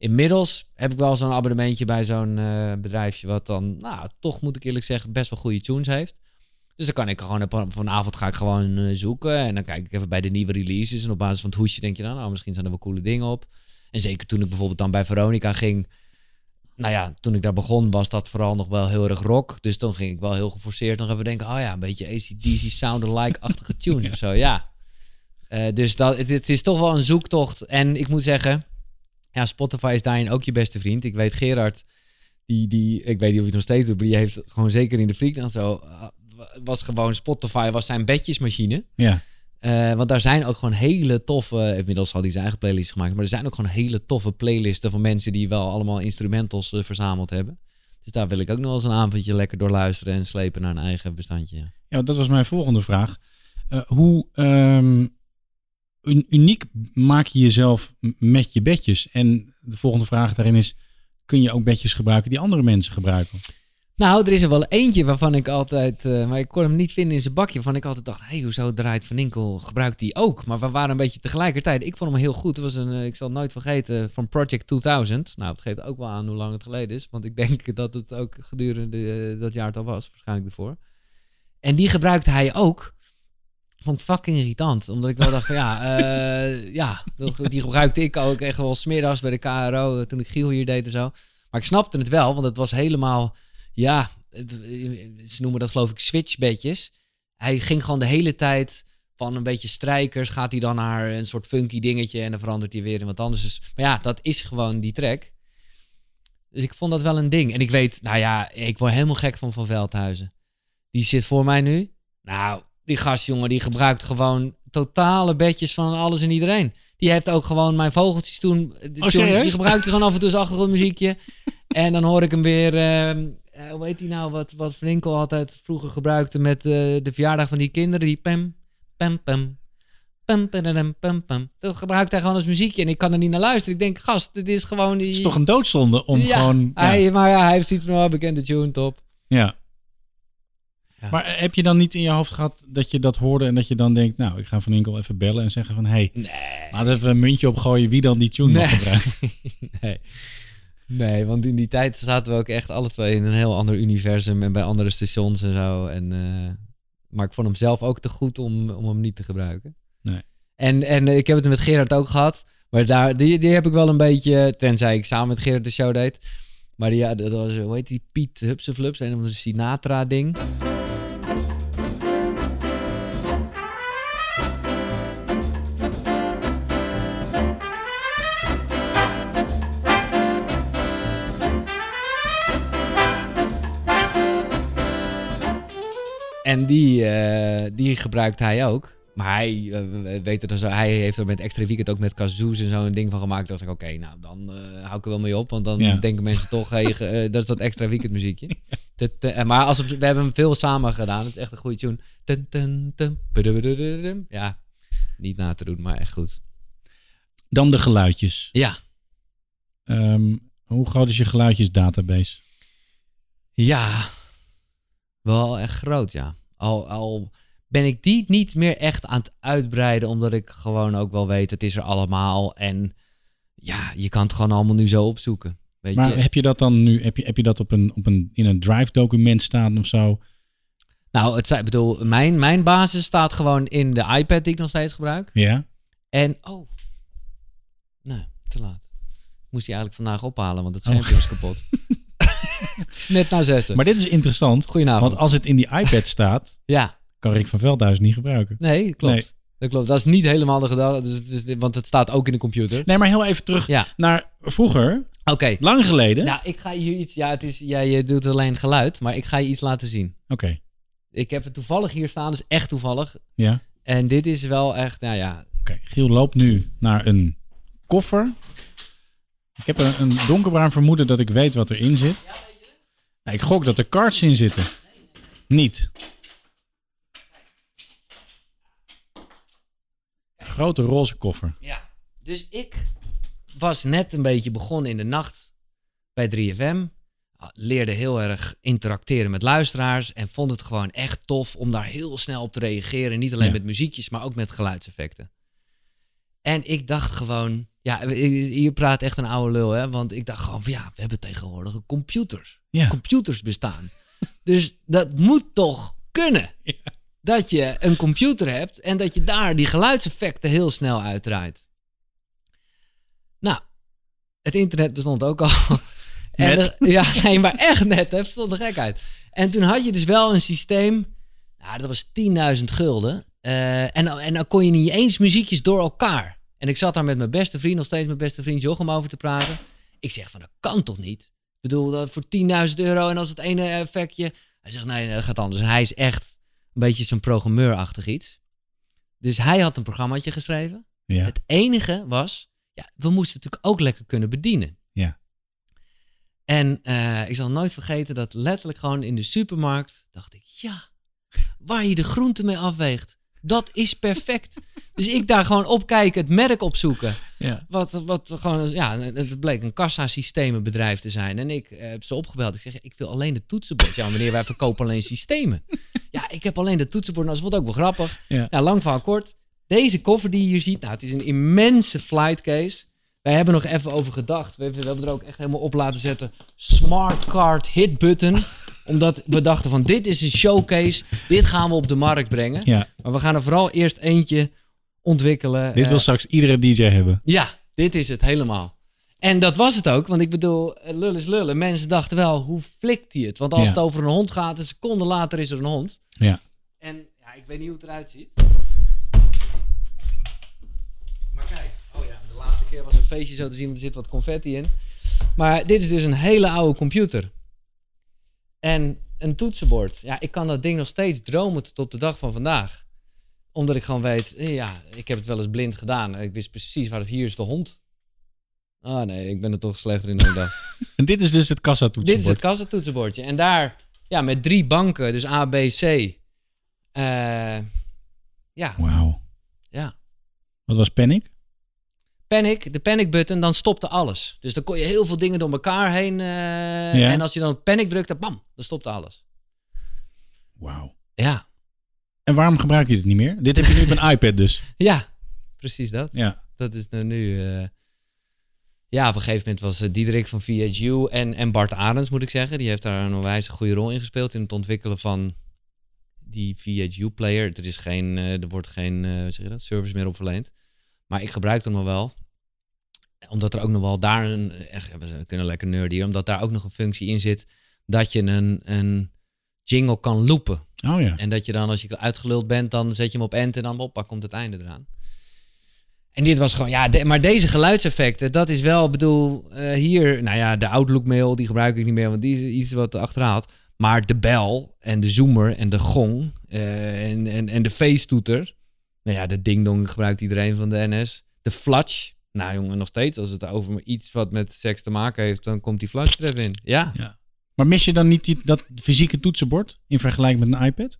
Inmiddels heb ik wel zo'n abonnementje bij zo'n eh, bedrijfje wat dan, nou, toch moet ik eerlijk zeggen, best wel goede tunes heeft. Dus dan kan ik gewoon, vanavond ga ik gewoon eh, zoeken en dan kijk ik even bij de nieuwe releases. En op basis van het hoesje denk je dan, nou, misschien zijn er wel coole dingen op. En zeker toen ik bijvoorbeeld dan bij Veronica ging, nou ja, toen ik daar begon was dat vooral nog wel heel erg rock. Dus dan ging ik wel heel geforceerd nog even denken, oh ja, een beetje ACDC sound-alike-achtige tunes of zo, ja. Eh, dus dat, het, het is toch wel een zoektocht. En ik moet zeggen, ja, Spotify is daarin ook je beste vriend. Ik weet Gerard, die, die, ik weet niet of hij het nog steeds doet, maar die heeft gewoon zeker in de freak en zo, uh, was gewoon Spotify, was zijn bedjesmachine. Ja. Eh, want daar zijn ook gewoon hele toffe, inmiddels had hij zijn eigen playlist gemaakt, maar er zijn ook gewoon hele toffe playlisten van mensen die wel allemaal instrumentals eh, verzameld hebben. Dus daar wil ik ook nog eens een avondje lekker door luisteren en slepen naar een eigen bestandje. Ja, dat was mijn volgende vraag. Eh, hoe ehm, uniek maak je jezelf met je bedjes? En de volgende vraag daarin is, kun je ook bedjes gebruiken die andere mensen gebruiken? Nou, er is er wel eentje waarvan ik altijd, eh, maar ik kon hem niet vinden in zijn bakje, waarvan ik altijd dacht, hé, hey, hoezo draait Van Inkel, gebruikt die ook? Maar we waren een beetje tegelijkertijd. Ik vond hem heel goed. Het was een, eh, ik zal het nooit vergeten, van Project 2000. Nou, het geeft ook wel aan hoe lang het geleden is, want ik denk dat het ook gedurende eh, dat jaar al was, waarschijnlijk ervoor. En die gebruikte hij ook. Vond ik fucking irritant, omdat ik wel dacht van ja, eh, ja, die gebruikte ik ook echt wel smiddags bij de KRO, eh, toen ik Giel hier deed en zo. Maar ik snapte het wel, want het was helemaal ja, eh, ze noemen dat geloof ik switchbedjes. Hij ging gewoon de hele tijd van een beetje strijkers, gaat hij dan naar een soort funky dingetje en dan verandert hij weer in wat anders. Dus, maar ja, dat is gewoon die track. Dus ik vond dat wel een ding. En ik weet, nou ja, ik word helemaal gek van Van Veldhuizen. Die zit voor mij nu. Nou, die gast, jongen, die gebruikt gewoon totale bedjes van alles en iedereen. Die heeft ook gewoon mijn vogeltjes toen. tune, serieus? die gebruikt hij gewoon af en toe als achtergrondmuziekje. en dan hoor ik hem weer. ehm, eh, hoe heet die nou? Wat, wat Van Inkel altijd vroeger gebruikte met eh, de verjaardag van die kinderen. Die pam, pam, pam. Pam, padadam, pam, pam. Dat gebruikt hij gewoon als muziekje. En ik kan er niet naar luisteren. Ik denk, gast, dit is gewoon... Die... Het is toch een doodzonde om ja, gewoon... Ja, Hij, maar ja, hij heeft iets van, oh, bekende tune, top. ja. Ja. Maar eh, heb je dan niet in je hoofd gehad dat je dat hoorde en dat je dan denkt, nou, ik ga Van Inkel even bellen en zeggen van, hey, Nee. laat even een muntje opgooien wie dan die tune mag Nee. gebruiken. nee. Nee, want in die tijd zaten we ook echt alle twee in een heel ander universum en bij andere stations en zo. En, eh, maar ik vond hem zelf ook te goed om, om hem niet te gebruiken. Nee. En, en ik heb het met Gerard ook gehad. Maar daar, die, die heb ik wel een beetje, tenzij ik samen met Gerard de show deed. Maar ja, dat was, hoe heet die, Piet Hupseflups, een of Sinatra-ding. En die, eh, die gebruikt hij ook. Maar hij, eh, weet dus, hij heeft er met Extra Weekend ook met kazoos en zo een ding van gemaakt. Dat ik, oké, nou dan eh, hou ik er wel mee op. Want dan Ja. denken mensen toch, hey, dat is dat Extra Weekend muziekje. Maar als we, we hebben hem veel samen gedaan. Het is echt een goede tune. Ja, niet na te doen, maar echt goed. Dan de geluidjes. Ja, Ehm, hoe groot is je geluidjesdatabase? Ja, wel echt groot, ja. Al, al ben ik die niet meer echt aan het uitbreiden, omdat ik gewoon ook wel weet, het is er allemaal. En ja, je kan het gewoon allemaal nu zo opzoeken. Weet Maar je? heb je dat dan nu, heb je, heb je dat op een, op een, in een drive document staan of zo? Nou, het, ik bedoel, mijn, mijn basis staat gewoon in de iPad die ik nog steeds gebruik. Ja? En, oh, nee, te laat. Ik moest die eigenlijk vandaag ophalen, want het schermpje was kapot. het is net na zessen. Maar dit is interessant, Goedenavond. want als het in die iPad staat, Ja, kan Rick van Veldhuizen niet gebruiken. nee, klopt. Nee. Dat klopt. Dat is niet helemaal de gedachte, dus want het staat ook in de computer. Nee, maar heel even terug Ja, naar vroeger, oké. lang geleden. Nou, ik ga hier iets. Ja, het is, ja, je doet alleen geluid, maar ik ga je iets laten zien. Oké, Ik heb het toevallig hier staan, dus echt toevallig. ja. En dit is wel echt, nou ja. Oké, Giel loopt nu naar een koffer. Ik heb een, een donkerbruin vermoeden dat ik weet wat erin zit. Nou, ik gok dat er cards in zitten. Niet. Een grote roze koffer. ja. Dus ik was net een beetje begonnen in de nacht bij 3FM. Ah, Leerde heel erg interacteren met luisteraars. En vond het gewoon echt tof om daar heel snel op te reageren. Niet alleen Ja. met muziekjes, maar ook met geluidseffecten. En ik dacht gewoon, ja, hier praat echt een oude lul, hè? Want ik dacht gewoon, van, ja, we hebben tegenwoordig computers. Ja. Computers bestaan. dus dat moet toch kunnen. Dat je een computer hebt en dat je daar die geluidseffecten heel snel uitdraait. Nou, het internet bestond ook al. En Net. er- ja, nee, maar echt net, hè? Stond de gekheid. En toen had je dus wel een systeem. Nou, dat was 10.000 gulden. Eh, en, en dan kon je niet eens muziekjes door elkaar. En ik zat daar met mijn beste vriend, nog steeds mijn beste vriend Jochem over te praten. Ik zeg van, dat kan toch niet? Ik bedoel, dat voor 10.000 euro en als het ene effectje... Hij zegt, nee, nee, dat gaat anders. En hij is echt een beetje zo'n programmeurachtig iets. Dus hij had een programmaatje geschreven. Ja. Het enige was, ja, we moesten het natuurlijk ook lekker kunnen bedienen. Ja. En eh, ik zal nooit vergeten dat letterlijk gewoon in de supermarkt dacht ik, ja, waar je de groenten mee afweegt, dat is perfect. dus ik daar gewoon op kijken, het merk opzoeken. Ja. Wat, wat gewoon, ja, het bleek een kassasystemenbedrijf te zijn. En ik eh, heb ze opgebeld. Ik zeg, ik wil alleen de toetsenbord. Ja, meneer, wij verkopen alleen systemen. ja, ik heb alleen de toetsenbord. Nou, dat wordt ook wel grappig. Ja. Nou, lang verhaal kort. Deze koffer die je hier ziet, nou, het is een immense flight case. Wij hebben nog even over gedacht. We hebben, we hebben er ook echt helemaal op laten zetten. Smart card hit button. Omdat we dachten van, dit is een showcase. Dit gaan we op de markt brengen. Ja, Maar we gaan er vooral eerst eentje ontwikkelen. dit Eh, wil straks iedere DJ hebben. ja, dit is het helemaal. En dat was het ook, want ik bedoel, eh, lul is lullen. Mensen dachten wel, hoe flikt hij het? Want als Ja. het over een hond gaat, een seconde later is er een hond. Ja. En ja, ik weet niet hoe het eruit ziet. Maar kijk, oh ja, de laatste keer was een feestje zo te zien, er zit wat confetti in. Maar dit is dus een hele oude computer. En een toetsenbord. Ja, ik kan dat ding nog steeds dromen tot op de dag van vandaag. Omdat ik gewoon weet, ja, ik heb het wel eens blind gedaan. Ik wist precies waar het hier is de hond. Ah nee, ik ben er toch slechter in dan dacht. En dit is dus het Dit is kassatoetsenbord. het kassatoetsenbordje. En daar, ja, met drie banken, dus A, B, C. Eh, ja, Wauw. ja. Wat was Panic? Panic, de panic button, dan stopte alles. Dus dan kon je heel veel dingen door elkaar heen. eh, Ja. En als je dan op panic drukte, bam, dan stopte alles. Wauw. Ja, En waarom gebruik je dit niet meer? Dit heb je nu op een iPad dus. ja, precies dat. Ja. Dat is nou nu. eh, Ja, op een gegeven moment was eh, Diederik van VHU en, en Bart Arends, moet ik zeggen. Die heeft daar een onwijs goede rol in gespeeld in het ontwikkelen van die VHU-player. Er is geen, er wordt geen, zeg je dat, service meer op verleend. Maar ik gebruik hem nog wel. Omdat er ook nog wel daar een, echt, we kunnen lekker hier, omdat daar ook nog een functie in zit dat je een, een jingle kan loopen. Oh ja. En dat je dan, als je uitgeluld bent, dan zet je hem op end en dan hoppa, komt het einde eraan. En dit was gewoon, ja, de- maar deze geluidseffecten, dat is wel, ik bedoel, eh, hier, nou ja, de Outlook mail, die gebruik ik niet meer, want die is iets wat achterhaald. Maar de bel en de zoomer en de gong eh, en, en, en de feesttoeter. Nou ja, de ding-dong gebruikt iedereen van de NS. De flatch. Nou jongen, nog steeds, als het over iets wat met seks te maken heeft, dan komt die er even in. Ja. Maar mis je dan niet die, dat fysieke toetsenbord in vergelijking met een iPad?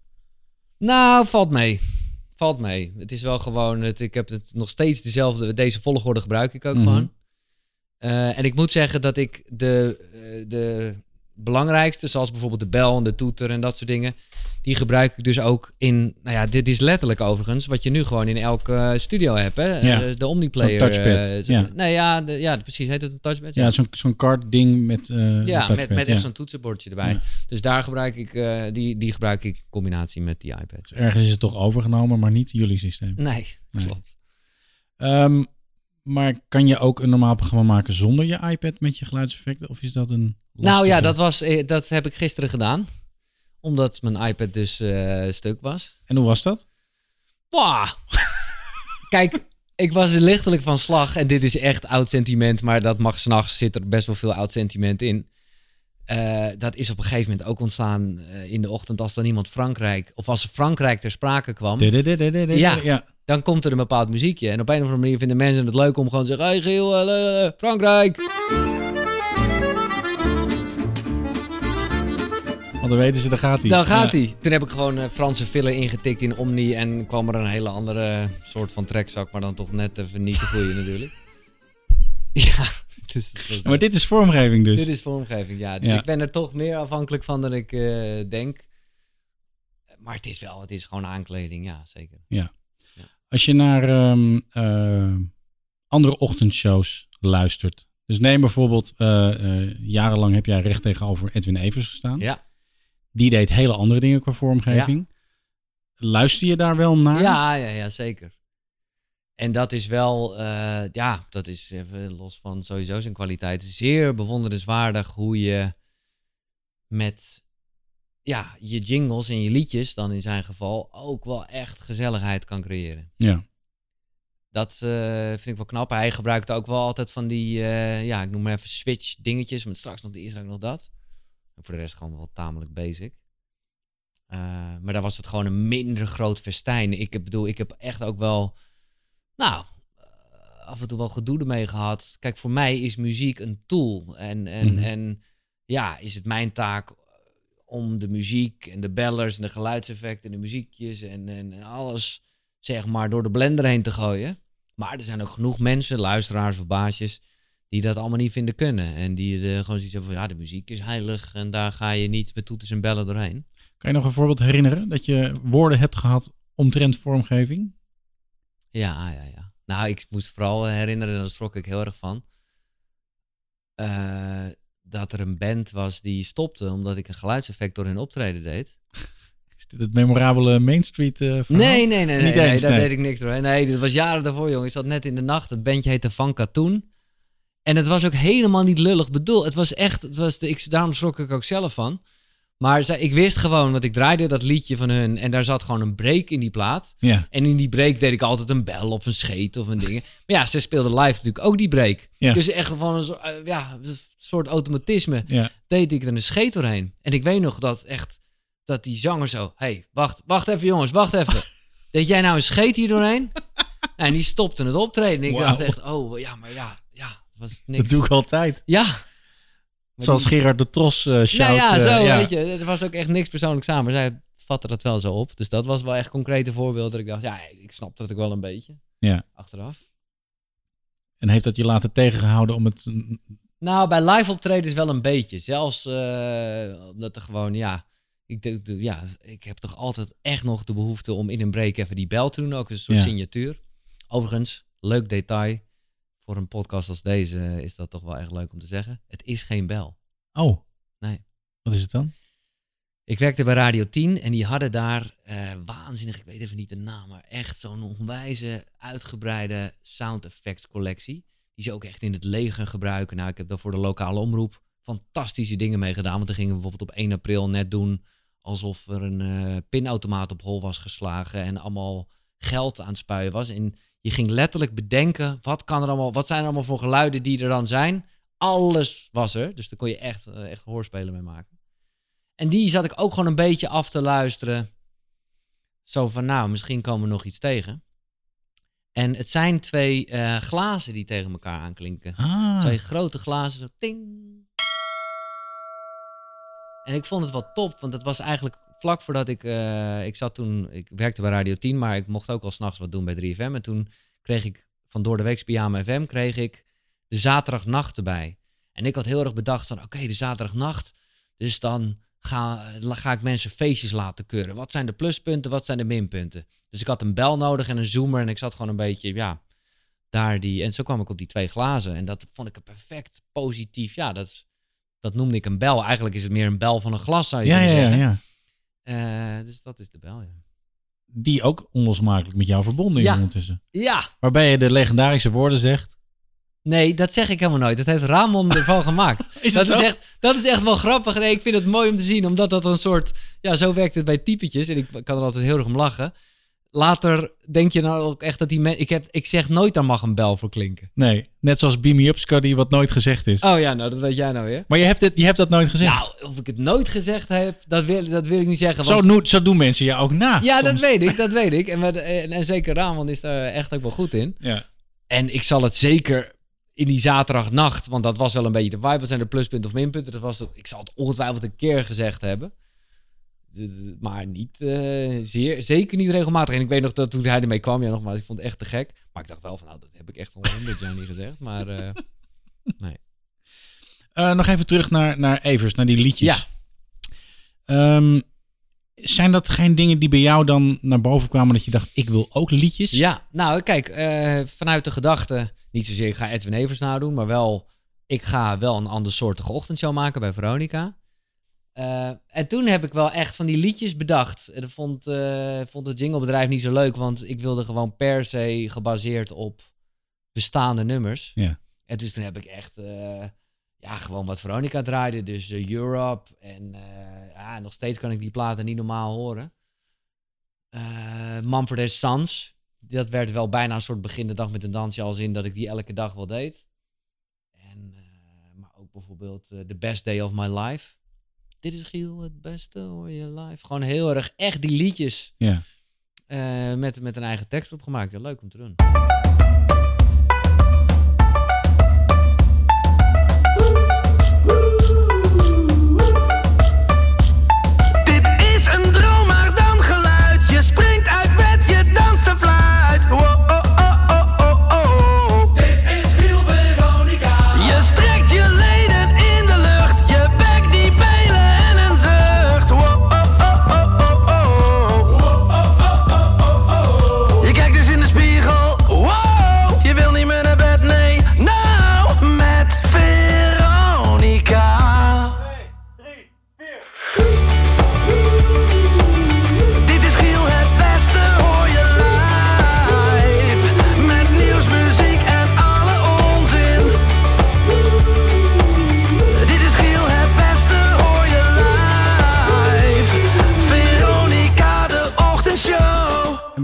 Nou, valt mee. Valt mee. Het is wel gewoon, het, ik heb het nog steeds dezelfde, deze volgorde gebruik ik ook Mhm. gewoon. Eh, en ik moet zeggen dat ik de, eh, de belangrijkste, zoals bijvoorbeeld de bel en de toeter en dat soort dingen, die gebruik ik dus ook in, nou ja, dit is letterlijk overigens, wat je nu gewoon in elke eh, studio hebt, hè? Ja. Eh, de Omniplayer. Touchpad, eh, ja. Nee, ja, de, ja, precies, heet het een touchpad? Ja, zo'n zo'n card ding met Ja, touchpad. met, met echt zo'n toetsenbordje erbij. Dus daar gebruik ik, die, die gebruik ik in combinatie met die iPad. Ergens is het toch overgenomen, maar niet jullie systeem. Nee, Nee. klopt. Ehm, maar kan je ook een normaal programma maken zonder je iPad met je geluidseffecten? Of is dat een Nou ja, dat, was, eh, dat heb ik gisteren gedaan. Omdat mijn iPad dus eh, stuk was. En hoe was dat? Kijk, ik was lichtelijk van slag. En dit is echt oud sentiment. Maar dat mag s'nachts zit er best wel veel oud sentiment in. Eh, dat is op een gegeven moment ook ontstaan in de ochtend als dan iemand Frankrijk... Of als Frankrijk ter sprake kwam. Ja. ja. Dan komt er een bepaald muziekje. En op een of andere manier vinden mensen het leuk om gewoon te zeggen... Hey Giel, eh, eh, Frankrijk! Want dan weten ze, daar gaat hij. Dan gaat Ja. hij. Toen heb ik gewoon een Franse filler ingetikt in Omni en kwam er een hele andere soort van trekzak, maar dan toch net even niet te goeie natuurlijk. Ja, dus was- Maar dit is vormgeving dus. dit is vormgeving, ja. Dus Ja. ik ben er toch meer afhankelijk van dan ik eh, denk. Maar het is wel, het is gewoon aankleding, ja, zeker. Als je naar ehm, eh, andere ochtendshows luistert. Dus neem bijvoorbeeld, eh, eh, jarenlang heb jij recht tegenover Edwin Evers gestaan. Ja, Die deed hele andere dingen qua vormgeving. Luister je daar wel naar? ja, ja, ja, zeker. En dat is wel, ja, dat is even los van sowieso zijn kwaliteit, zeer bewonderenswaardig hoe je met ja, je jingles en je liedjes, dan in zijn geval, ook wel echt gezelligheid kan creëren. Ja. Dat eh, vind ik wel knap. Hij gebruikt ook wel altijd van die, eh, ja, ik noem maar even switch dingetjes, met straks nog dit, straks nog dat. En voor de rest gewoon wel tamelijk basic. Eh, maar daar was het gewoon een minder groot festijn. Ik heb- bedoel, ik heb echt ook wel, nou, af en toe wel gedoe ermee gehad. Kijk, voor mij is muziek een tool. En, en, Mhm. en ja, is het mijn taak om de muziek en de bellers en de geluidseffecten en de muziekjes en, en alles, zeg maar, door de blender heen te gooien. Maar er zijn ook genoeg mensen, luisteraars of baasjes, die dat allemaal niet vinden kunnen. En die er gewoon zoiets hebben van, ja, de muziek is heilig en daar ga je niet met toeters en bellen doorheen. Kan je nog een voorbeeld herinneren dat je woorden hebt gehad omtrent vormgeving? Ja, ja, ja. Nou, ik moest vooral herinneren, en daar schrok ik heel erg van, eh, dat er een band was die stopte omdat ik een geluidseffect door hun optreden deed. Is dit het memorabele Main Street eh? Nee, nee, nee, nee, Niet nee, eens, daar nee. deed ik niks door. Nee, dit was jaren daarvoor, jongen. Ik zat net in de nacht. Het bandje heette Van Katoen. En het was ook helemaal niet lullig bedoeld. Het was echt, het was de, ik, daarom schrok ik ook zelf van. Maar zij- ik wist gewoon, want ik draaide dat liedje van hun en daar zat gewoon een break in die plaat. Ja, En in die break deed ik altijd een bel of een scheet of een ding. Maar ja, ze speelden live natuurlijk ook die break. Ja. Dus echt van een, eh, ja, soort automatisme ja. deed ik er een scheet doorheen. En ik weet nog dat echt, dat die zanger zo, hey, wacht, wacht even jongens, wacht even. Deed jij nou een scheet hier doorheen? Nou, en die stopte het optreden. En ik dacht echt, oh ja, maar ja, ja, was niks. Dat doe ik altijd. Ja. Zoals die- Gerard de Tros eh shout. Nou ja, eh, zo, ja. weet je. Er was ook echt niks persoonlijks aan, maar zij vatte dat wel zo op. Dus dat was wel echt concrete voorbeeld dat ik dacht, ja, ik snap dat ook wel een beetje. Ja. Achteraf. En heeft dat je laten tegengehouden om het... Nou, bij live optredens wel een beetje. Zelfs eh, omdat er gewoon, ja ik, ja, ik heb toch altijd echt nog de behoefte om in een break even die bel te doen. Ook een soort Ja. signatuur. Overigens, leuk detail. Voor een podcast als deze is dat toch wel echt leuk om te zeggen. Het is geen bel. Oh. Nee. Wat is het dan? Ik werkte bij Radio 10 en die hadden daar eh, waanzinnig, ik weet even niet de naam, maar echt zo'n onwijze uitgebreide sound effects collectie. Die ze ook echt in het leger gebruiken. Nou, ik heb daar voor de lokale omroep fantastische dingen mee gedaan. Want dan gingen bijvoorbeeld op 1 april net doen alsof er een eh, pinautomaat op hol was geslagen en allemaal geld aan het spuien was. En je ging letterlijk bedenken, wat, kan er allemaal, wat zijn allemaal voor geluiden die er dan zijn? Alles was er, dus daar kon je echt, eh, echt hoorspelen mee maken. En die zat ik ook gewoon een beetje af te luisteren. Zo van, nou, misschien komen we nog iets tegen. En het zijn twee eh, glazen die tegen elkaar aanklinken. Ah. Twee grote glazen, zo ting. En ik vond het wel top, want het was eigenlijk vlak voordat ik... eh, ik zat toen... Ik werkte bij Radio 10, maar ik mocht ook al s'nachts wat doen bij 3FM. En toen kreeg ik van Door de Weeks Pyjama FM... kreeg ik de zaterdagnacht erbij. En ik had heel erg bedacht van... Oké, de zaterdagnacht. Dus dan ga, ga ik mensen feestjes laten keuren. Wat zijn de pluspunten, wat zijn de minpunten? Dus ik had een bel nodig en een zoomer. En ik zat gewoon een beetje... Ja, daar die... En zo kwam ik op die twee glazen. En dat vond ik een perfect positief... Ja, dat, is- dat noemde ik een bel. Eigenlijk is het meer een bel van een glas, zou je Ja, ja, kunnen ja, zeggen. ja. Eh, dus dat is de bel, ja. Die ook onlosmakelijk met jou verbonden is Ja. ondertussen. Ja, Waarbij je de legendarische woorden zegt. Nee, dat zeg ik helemaal nooit. Dat heeft Ramon ervan gemaakt. Is dat, is zo? echt, dat is echt wel grappig. Nee, ik vind het mooi om te zien, omdat dat een soort... Ja, zo werkt het bij typetjes. En ik kan er altijd heel erg om lachen. Later denk je nou ook echt dat die mensen... Ik, heb, ik zeg nooit, daar mag een bel voor klinken. Nee, net zoals Beam Me Up Scuddy, wat nooit gezegd is. Oh ja, nou, dat weet jij nou weer. Maar je hebt, het, je hebt dat nooit gezegd. Nou, of ik het nooit gezegd heb, dat wil, dat wil ik niet zeggen. zo, want- zo doen mensen je ook na. ja, dat weet ik, dat weet ik. En, met, en, en zeker Ramon is daar echt ook wel goed in. Ja. En ik zal het zeker in die zaterdagnacht, want dat was wel een beetje de vibe. Wat zijn de pluspunten of minpunten? Dat was het, ik zal het ongetwijfeld een keer gezegd hebben. Maar niet, eh, zeer, zeker niet regelmatig. En ik weet nog dat toen hij ermee kwam, ja nogmaals, ik vond het echt te gek. Maar ik dacht wel van, nou, dat heb ik echt al honderd jaar niet gezegd. Maar eh, nee. Eh, nog even terug naar, naar Evers, naar die liedjes. Ja. Ehm, zijn dat geen dingen die bij jou dan naar boven kwamen dat je dacht, ik wil ook liedjes? Ja, nou kijk, vanuit de gedachte, niet zozeer ik ga Edwin Evers nadoen, maar wel, ik ga wel een ander soortige ochtendshow maken bij Veronica. Eh, en toen heb ik wel echt van die liedjes bedacht. En dat vond, eh, vond het jinglebedrijf niet zo leuk, want ik wilde gewoon per se gebaseerd op bestaande nummers. Ja. En dus toen heb ik echt, eh, ja, gewoon wat Veronica draaide. Dus Europe en ja, nog steeds kan ik die platen niet normaal horen. Eh Mumford Sons, dat werd wel bijna een soort begin de dag met een dansje als in dat ik die elke dag wel deed. En, eh, maar ook bijvoorbeeld eh, The Best Day of My Life. Dit is Giel, het beste hoor je live. Gewoon heel erg echt die liedjes Ja. eh, met, met een eigen tekst opgemaakt. Ja, leuk om te doen.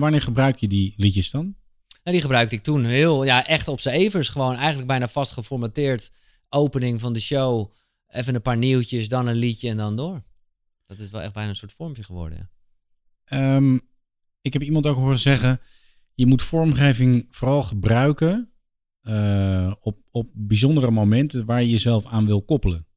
Wanneer gebruik je die liedjes dan? Nou, die gebruikte ik toen heel, ja, echt op z'n evers. Gewoon eigenlijk bijna vast geformateerd. Opening van de show. Even een paar nieuwtjes, dan een liedje en dan door. Dat is wel echt bijna een soort vormpje geworden. Ja. Ehm, ik heb iemand ook horen zeggen, je moet vormgeving vooral gebruiken eh, op, op bijzondere momenten waar je jezelf aan wil koppelen.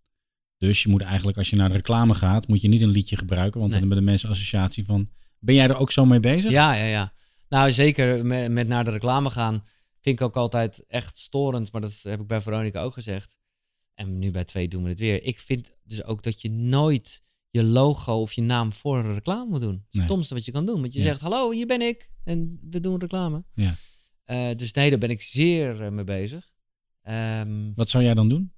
Dus je moet eigenlijk, als je naar de reclame gaat, moet je niet een liedje gebruiken, want Nee. dan hebben de mensen associatie van, ben jij er ook zo mee bezig? Ja, ja, ja. Nou, zeker met, met naar de reclame gaan vind ik ook altijd echt storend. Maar dat heb ik bij Veronica ook gezegd. En nu bij twee doen we het weer. Ik vind dus ook dat je nooit je logo of je naam voor een reclame moet doen. Het Nee. stomste wat je kan doen. Want je Ja. zegt, hallo, hier ben ik. En we doen reclame. Ja. Eh, dus nee, daar ben ik zeer eh, mee bezig. Ehm, Wat zou jij dan doen?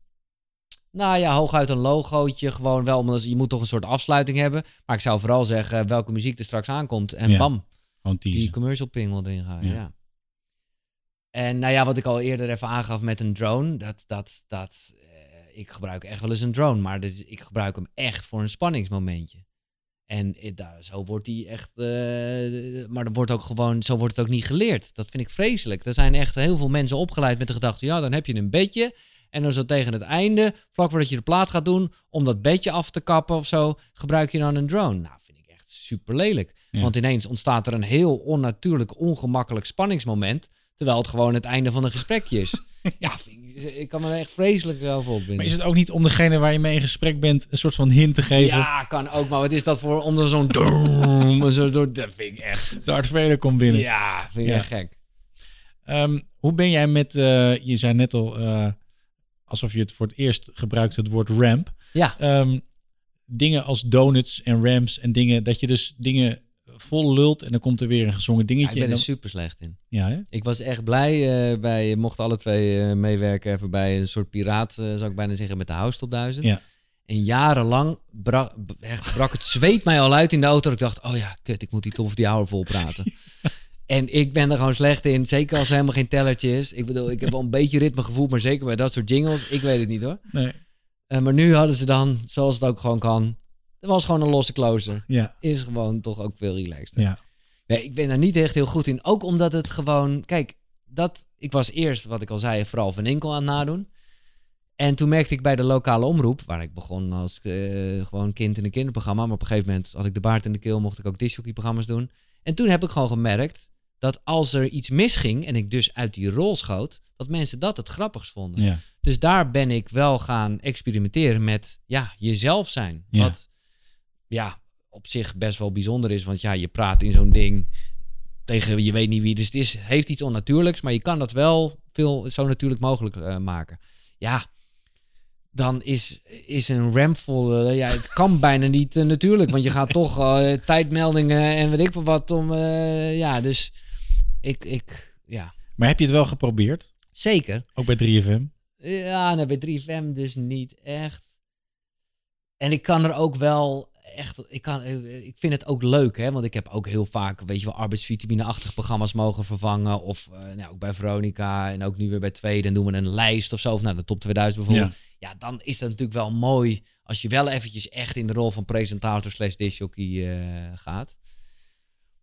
Nou ja, hooguit een logootje. Gewoon wel, omdat je moet toch een soort afsluiting hebben. Maar ik zou vooral zeggen welke muziek er straks aankomt. En Ja. bam, die commercial pingel erin gaan. Ja. Ja. En nou ja, wat ik al eerder even aangaf met een drone, dat, dat, dat, eh, ik gebruik echt wel eens een drone, maar dit ik gebruik hem echt voor een spanningsmomentje. En eh, daar, zo wordt die echt, eh, maar dan wordt ook gewoon, zo wordt het ook niet geleerd. Dat vind ik vreselijk. Er zijn echt heel veel mensen opgeleid met de gedachte, ja, dan heb je een bedje. En dan zo tegen het einde, vlak voordat je de plaat gaat doen, om dat bedje af te kappen of zo, gebruik je dan een drone. Nou, vind ik echt super lelijk. Ja. Want ineens ontstaat er een heel onnatuurlijk, ongemakkelijk spanningsmoment. Terwijl het gewoon het einde van een gesprekje is. ja, ik, ik kan me er echt vreselijk over opwinden. Maar is het ook niet om degene waar je mee in gesprek bent een soort van hint te geven? Ja, kan ook. Maar wat is dat voor om er zo'n... zo door, dat vind ik echt... Darth Vader komt binnen. Ja, vind ik Ja. echt gek. Ehm, hoe ben jij met, eh, je zei net al, eh, alsof je het voor het eerst gebruikt, het woord ramp. Ja, Ehm, dingen als donuts en ramps en dingen, dat je dus dingen vol lult en dan komt er weer een gezongen Ja, dingetje. ik ben en er super slecht in. ja, hè? Ik was echt blij uh, bij, mochten alle twee uh, meewerken even bij een soort piraat, uh, zou ik bijna zeggen, met de House Top 1000. Ja. En jarenlang brak, echt, brak het zweet mij al uit in de auto. Ik dacht, oh ja, kut, ik moet die top of die hour vol praten. en ik ben er gewoon slecht in, zeker als er helemaal geen tellertje is. Ik bedoel, ik heb wel een beetje ritmegevoel, maar zeker bij dat soort jingles, ik weet het niet hoor. Nee. Uh, maar nu hadden ze dan, zoals het ook gewoon kan, er was gewoon een losse closer. Ja. Is gewoon toch ook veel relaxed. Ja. Nee, ik ben daar niet echt heel goed in. Ook omdat het gewoon... Kijk, dat, ik was eerst, wat ik al zei, vooral Van Enkel aan het nadoen. En toen merkte ik bij de lokale omroep, waar ik begon als uh, gewoon kind in een kinderprogramma. Maar op een gegeven moment had ik de baard in de keel, mocht ik ook disjockey-programma's doen. En toen heb ik gewoon gemerkt dat als er iets misging en ik dus uit die rol schoot, dat mensen dat het grappigst vonden. Ja. Dus daar ben ik wel gaan experimenteren met, ja, jezelf zijn. Ja. Wat, ja, op zich best wel bijzonder is. Want ja, je praat in zo'n ding tegen je weet niet wie. Dus het is, heeft iets onnatuurlijks, maar je kan dat wel veel zo natuurlijk mogelijk uh, maken. Ja, dan is, is een rampvol. Uh, ja, het kan bijna niet uh, natuurlijk, want je gaat toch uh, tijdmeldingen en weet ik veel wat om. ja, dus ik, ik, ja. Maar heb je het wel geprobeerd? Zeker. Ook bij 3FM? Ja, nou, bij 3FM dus niet echt. En ik kan er ook wel echt, ik, kan, ik vind het ook leuk, hè, want ik heb ook heel vaak, weet je wel, arbeidsvitamine-achtige programma's mogen vervangen. Of uh, nou, ook bij Veronica en ook nu weer bij Twee, dan doen we een lijst of zo, of nou, de top 2000 bijvoorbeeld. Ja. ja, dan is dat natuurlijk wel mooi als je wel eventjes echt in de rol van presentator slash disjockey uh, gaat.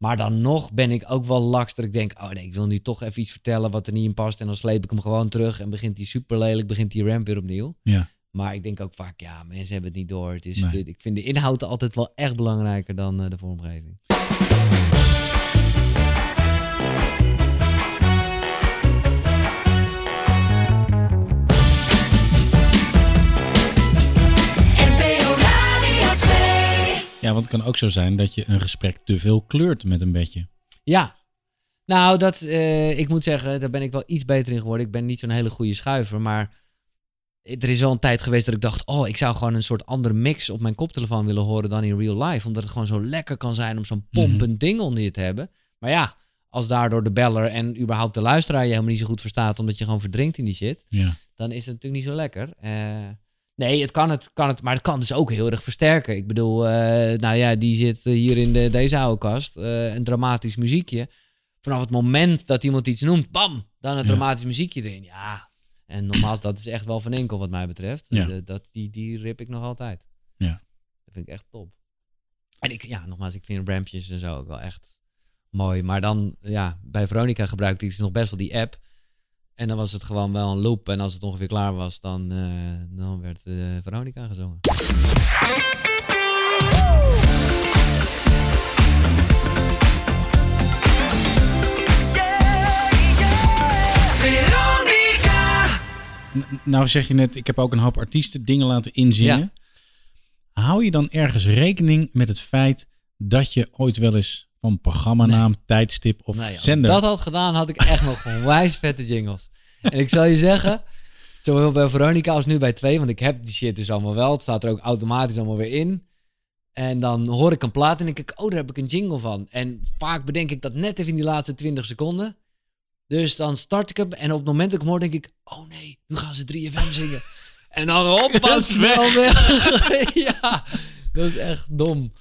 Maar dan nog ben ik ook wel laks dat ik denk, oh nee, ik wil nu toch even iets vertellen wat er niet in past. En dan sleep ik hem gewoon terug en begint die super lelijk, begint die ramp weer opnieuw. Ja. Maar ik denk ook vaak, ja, mensen hebben het niet door. Het is nee. dit, ik vind de inhoud altijd wel echt belangrijker dan uh, de vormgeving. Ja, want het kan ook zo zijn dat je een gesprek te veel kleurt met een bedje. Ja. Nou, dat, uh, ik moet zeggen, daar ben ik wel iets beter in geworden. Ik ben niet zo'n hele goede schuiver, maar er is wel een tijd geweest dat ik dacht, oh, ik zou gewoon een soort andere mix op mijn koptelefoon willen horen dan in real life. Omdat het gewoon zo lekker kan zijn om zo'n pompend -hmm. ding onder je te hebben. Maar ja, als daardoor de beller en überhaupt de luisteraar je helemaal niet zo goed verstaat, omdat je gewoon verdrinkt in die shit, ja. dan is het natuurlijk niet zo lekker. Uh, nee, het kan het, kan het, maar het kan dus ook heel erg versterken. Ik bedoel, uh, nou ja, die zit hier in de, deze oude kast, uh, een dramatisch muziekje. Vanaf het moment dat iemand iets noemt, bam, dan een ja. dramatisch muziekje erin. Ja, en nogmaals, dat is echt wel van enkel wat mij betreft. Ja. De, dat, die, die rip ik nog altijd. Ja. Dat vind ik echt top. En ik, ja, nogmaals, ik vind rampjes en zo ook wel echt mooi. Maar dan, ja, bij Veronica gebruikte ik dus nog best wel die app. En dan was het gewoon wel een loop. En als het ongeveer klaar was, dan, eh, dan werd eh, Veronica gezongen. N- Nou zeg je net, ik heb ook een hoop artiesten dingen laten inzingen. Hou je dan ergens rekening met het feit dat je ooit wel eens van programmanaam, tijdstip of Nee, als zender... ik dat had gedaan, had ik echt nog onwijs vette jingles. En ik zal je zeggen, zowel bij Veronica als nu bij twee, want ik heb die shit dus allemaal wel. Het staat er ook automatisch allemaal weer in. En dan hoor ik een plaat en denk ik, oh, daar heb ik een jingle van. En vaak bedenk ik dat net even in die laatste 20 seconden. Dus dan start ik hem en op het moment dat ik hem hoor, denk ik, oh nee, nu gaan ze 3FM zingen. En dan hoppa, snel weg. ja, dat is echt dom.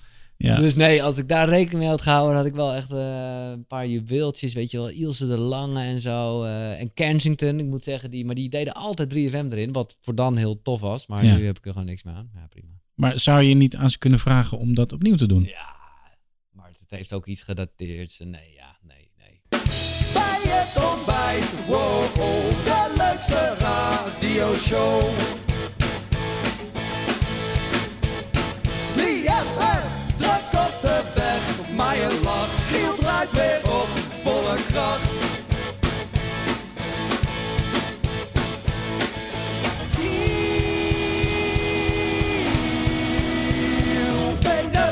Ja. Dus nee, als ik daar rekening mee had gehouden, had ik wel echt eh, een paar juweeltjes, weet je wel, Ilse de Lange en zo. eh, en Kensington, ik moet zeggen, die, maar die deden altijd 3FM erin, wat voor dan heel tof was. Maar Ja. nu heb ik er gewoon niks meer aan. Ja, prima. Maar zou je niet aan ze kunnen vragen om dat opnieuw te doen? Ja, maar het heeft ook iets gedateerd. Nee, ja, nee, nee. Bij het ontbijt, wow, de leukste radioshow. 3FM, kracht.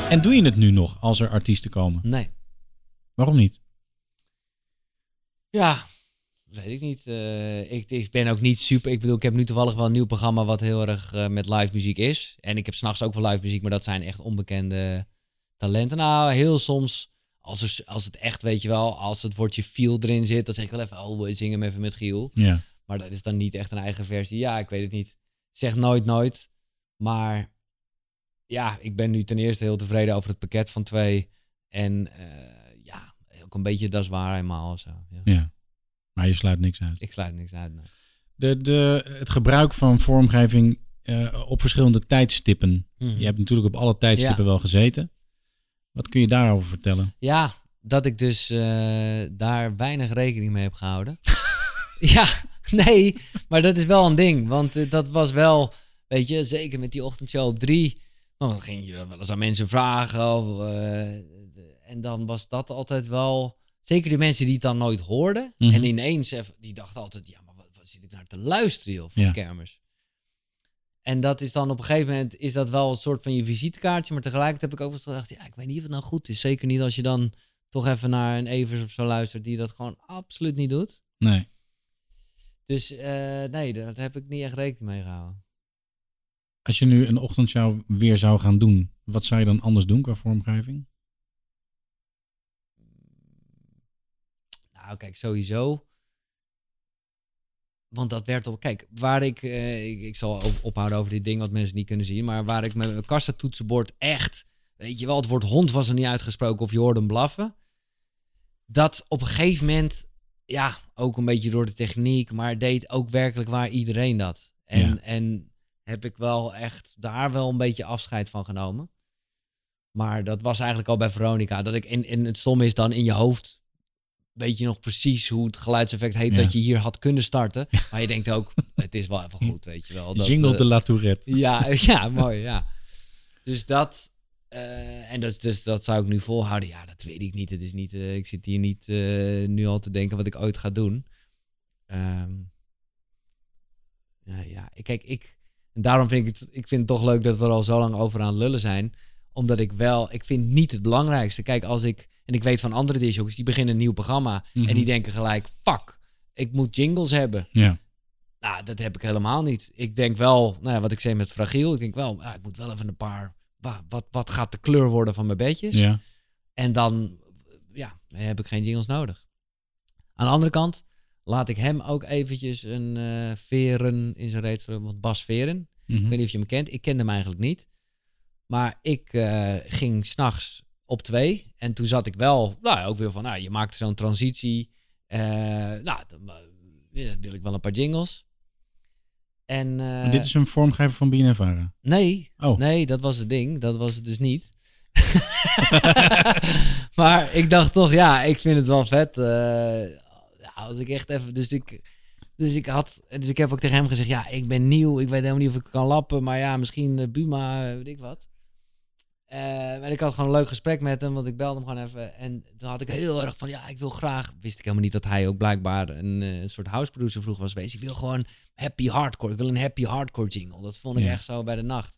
En doe je het nu nog als er artiesten komen? Nee. Waarom niet? Ja, weet ik niet. Eh, ik, ik ben ook niet super. Ik bedoel, ik heb nu toevallig wel een nieuw programma wat heel erg eh, met live muziek is. En ik heb s'nachts ook wel live muziek, maar dat zijn echt onbekende talenten. Nou, heel soms, als, er, als het echt, weet je wel, als het woordje feel erin zit, dan zeg ik wel even, oh, we zingen hem even met Giel. Ja. Maar dat is dan niet echt een eigen versie. Ja, ik weet het niet. Zeg nooit nooit. Maar ja, ik ben nu ten eerste heel tevreden over het pakket van twee. En eh, ja, ook een beetje dat is waar helemaal of zo. Ja. ja. Maar je sluit niks uit. Ik sluit niks uit. nee. De, de, het gebruik van vormgeving eh, op verschillende tijdstippen. Mhm. Je hebt natuurlijk op alle tijdstippen wel gezeten. Wat kun je daarover vertellen? Ja, dat ik dus eh, daar weinig rekening mee heb gehouden. ja, nee, maar dat is wel een ding. Want eh, dat was wel, weet je, zeker met die ochtendshow op drie. Dan ging je dat wel eens aan mensen vragen. Of, eh, en dan was dat altijd wel... Zeker de mensen die het dan nooit hoorden. Mhm. En ineens, even, die dachten altijd... Ja, maar wat, wat zit ik naar te luisteren, joh, van Ja. kermis. En dat is dan op een gegeven moment... is dat wel een soort van je visitekaartje. Maar tegelijkertijd heb ik ook wel eens gedacht... Ja, ik weet niet of het nou goed is. Zeker niet als je dan toch even naar een Evers of zo luistert... die dat gewoon absoluut niet doet. Nee. Dus eh, nee, daar heb ik niet echt rekening mee gehouden. Als je nu een ochtendshow weer zou gaan doen, wat zou je dan anders doen qua vormgeving? Nou, kijk, sowieso. Want dat werd op. Kijk, waar ik. eh, ik, ik zal op- ophouden over dit ding wat mensen niet kunnen zien. Maar waar ik met mijn kassatoetsenbord echt. Weet je wel, het woord hond was er niet uitgesproken of je hoorde hem blaffen. Dat op een gegeven moment. Ja, ook een beetje door de techniek. Maar deed ook werkelijk waar iedereen dat. En, Ja. en heb ik wel echt daar wel een beetje afscheid van genomen. Maar dat was eigenlijk al bij Veronica. Dat ik in, in het stom is dan in je hoofd weet je nog precies hoe het geluidseffect heet Ja. dat je hier had kunnen starten. Maar je denkt ook, het is wel even goed, weet je wel. Dat, Jingle eh, de La Tourette. ja, ja, mooi, ja. Dus dat, eh, en dat, dus dat zou ik nu volhouden. Ja, dat weet ik niet. Het is niet eh, ik zit hier niet nu al te denken wat ik ooit ga doen. Ehm, ja, kijk, ik, en daarom vind ik het, ik vind het toch leuk dat we er al zo lang over aan het lullen zijn. Omdat ik wel, ik vind niet het belangrijkste. Kijk, als ik, en ik weet van andere disjockeys, die beginnen een nieuw programma. Mhm. En die denken gelijk, fuck, ik moet jingles hebben. Ja. Nou, dat heb ik helemaal niet. Ik denk wel, nou ja, wat ik zei met fragiel, ik denk wel, ja, ik moet wel even een paar, wa- wat, wat gaat de kleur worden van mijn bedjes? ja. En dan, ja, dan heb ik geen jingles nodig. Aan de andere kant laat ik hem ook eventjes een eh, veren in zijn reet want Bas Veren, Mhm. ik weet niet of je hem kent, ik kende hem eigenlijk niet. Maar ik eh, ging s'nachts op twee en toen zat ik wel, nou ook weer van, nou, je maakt zo'n transitie. eh, nou, dan eh, wil ik wel een paar jingles. En, eh, dit is een vormgever van BNNVARA. Nee, Oh. nee, dat was het ding. Dat was het dus niet. maar ik dacht toch, ja, ik vind het wel vet. eh, ja, als ik echt even. Dus ik, dus ik had. Dus ik heb ook tegen hem gezegd: Ja, ik ben nieuw. Ik weet helemaal niet of ik kan lappen. Maar ja, misschien eh, Buma, eh, weet ik wat. Eh, en ik had gewoon een leuk gesprek met hem, want ik belde hem gewoon even. En toen had ik heel erg van, ja, ik wil graag... Wist ik helemaal niet dat hij ook blijkbaar een, eh, een soort house producer vroeg was geweest. Ik wil gewoon happy hardcore. Ik wil een happy hardcore jingle. Dat vond ik Ja. echt zo bij de nacht.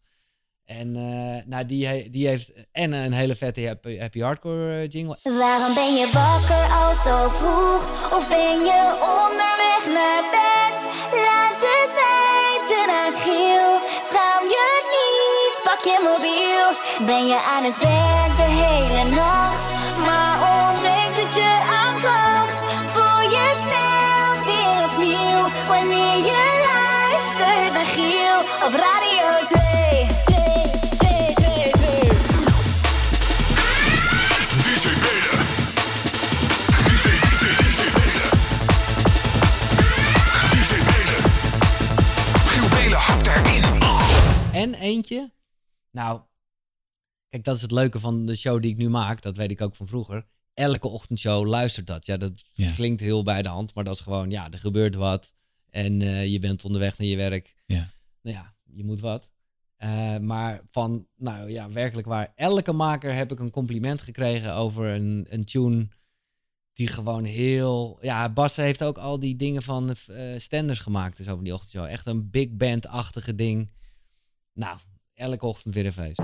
En eh, nou, die, he- die heeft en een hele vette happy, happy hardcore jingle. Waarom ben je wakker al zo vroeg? Of ben je onderweg naar bed? Laat het weten aan Giel. Schaam je pak je mobiel. Ben je aan het werk de hele nacht? Maar ontbreekt het je aan kracht? Voel je snel weer opnieuw wanneer je luistert naar Giel op Radio 2. 2, 2, 2, 2. DJ Beta. DJ, DJ, DJ Beta. DJ Beta. Giel Belen hakt daarin. En eentje. Nou, kijk, dat is het leuke van de show die ik nu maak. Dat weet ik ook van vroeger. Elke ochtendshow luistert dat. Ja, dat Ja. klinkt heel bij de hand, maar dat is gewoon, ja, er gebeurt wat. En eh, je bent onderweg naar je werk. Ja. Nou ja, je moet wat. Eh, maar van, nou ja, werkelijk waar. Elke maker heb ik een compliment gekregen over een, een tune die gewoon heel... Ja, Bas heeft ook al die dingen van eh Stenders gemaakt, dus over die ochtendshow. Echt een big band-achtige ding. Nou, elke ochtend weer een feest.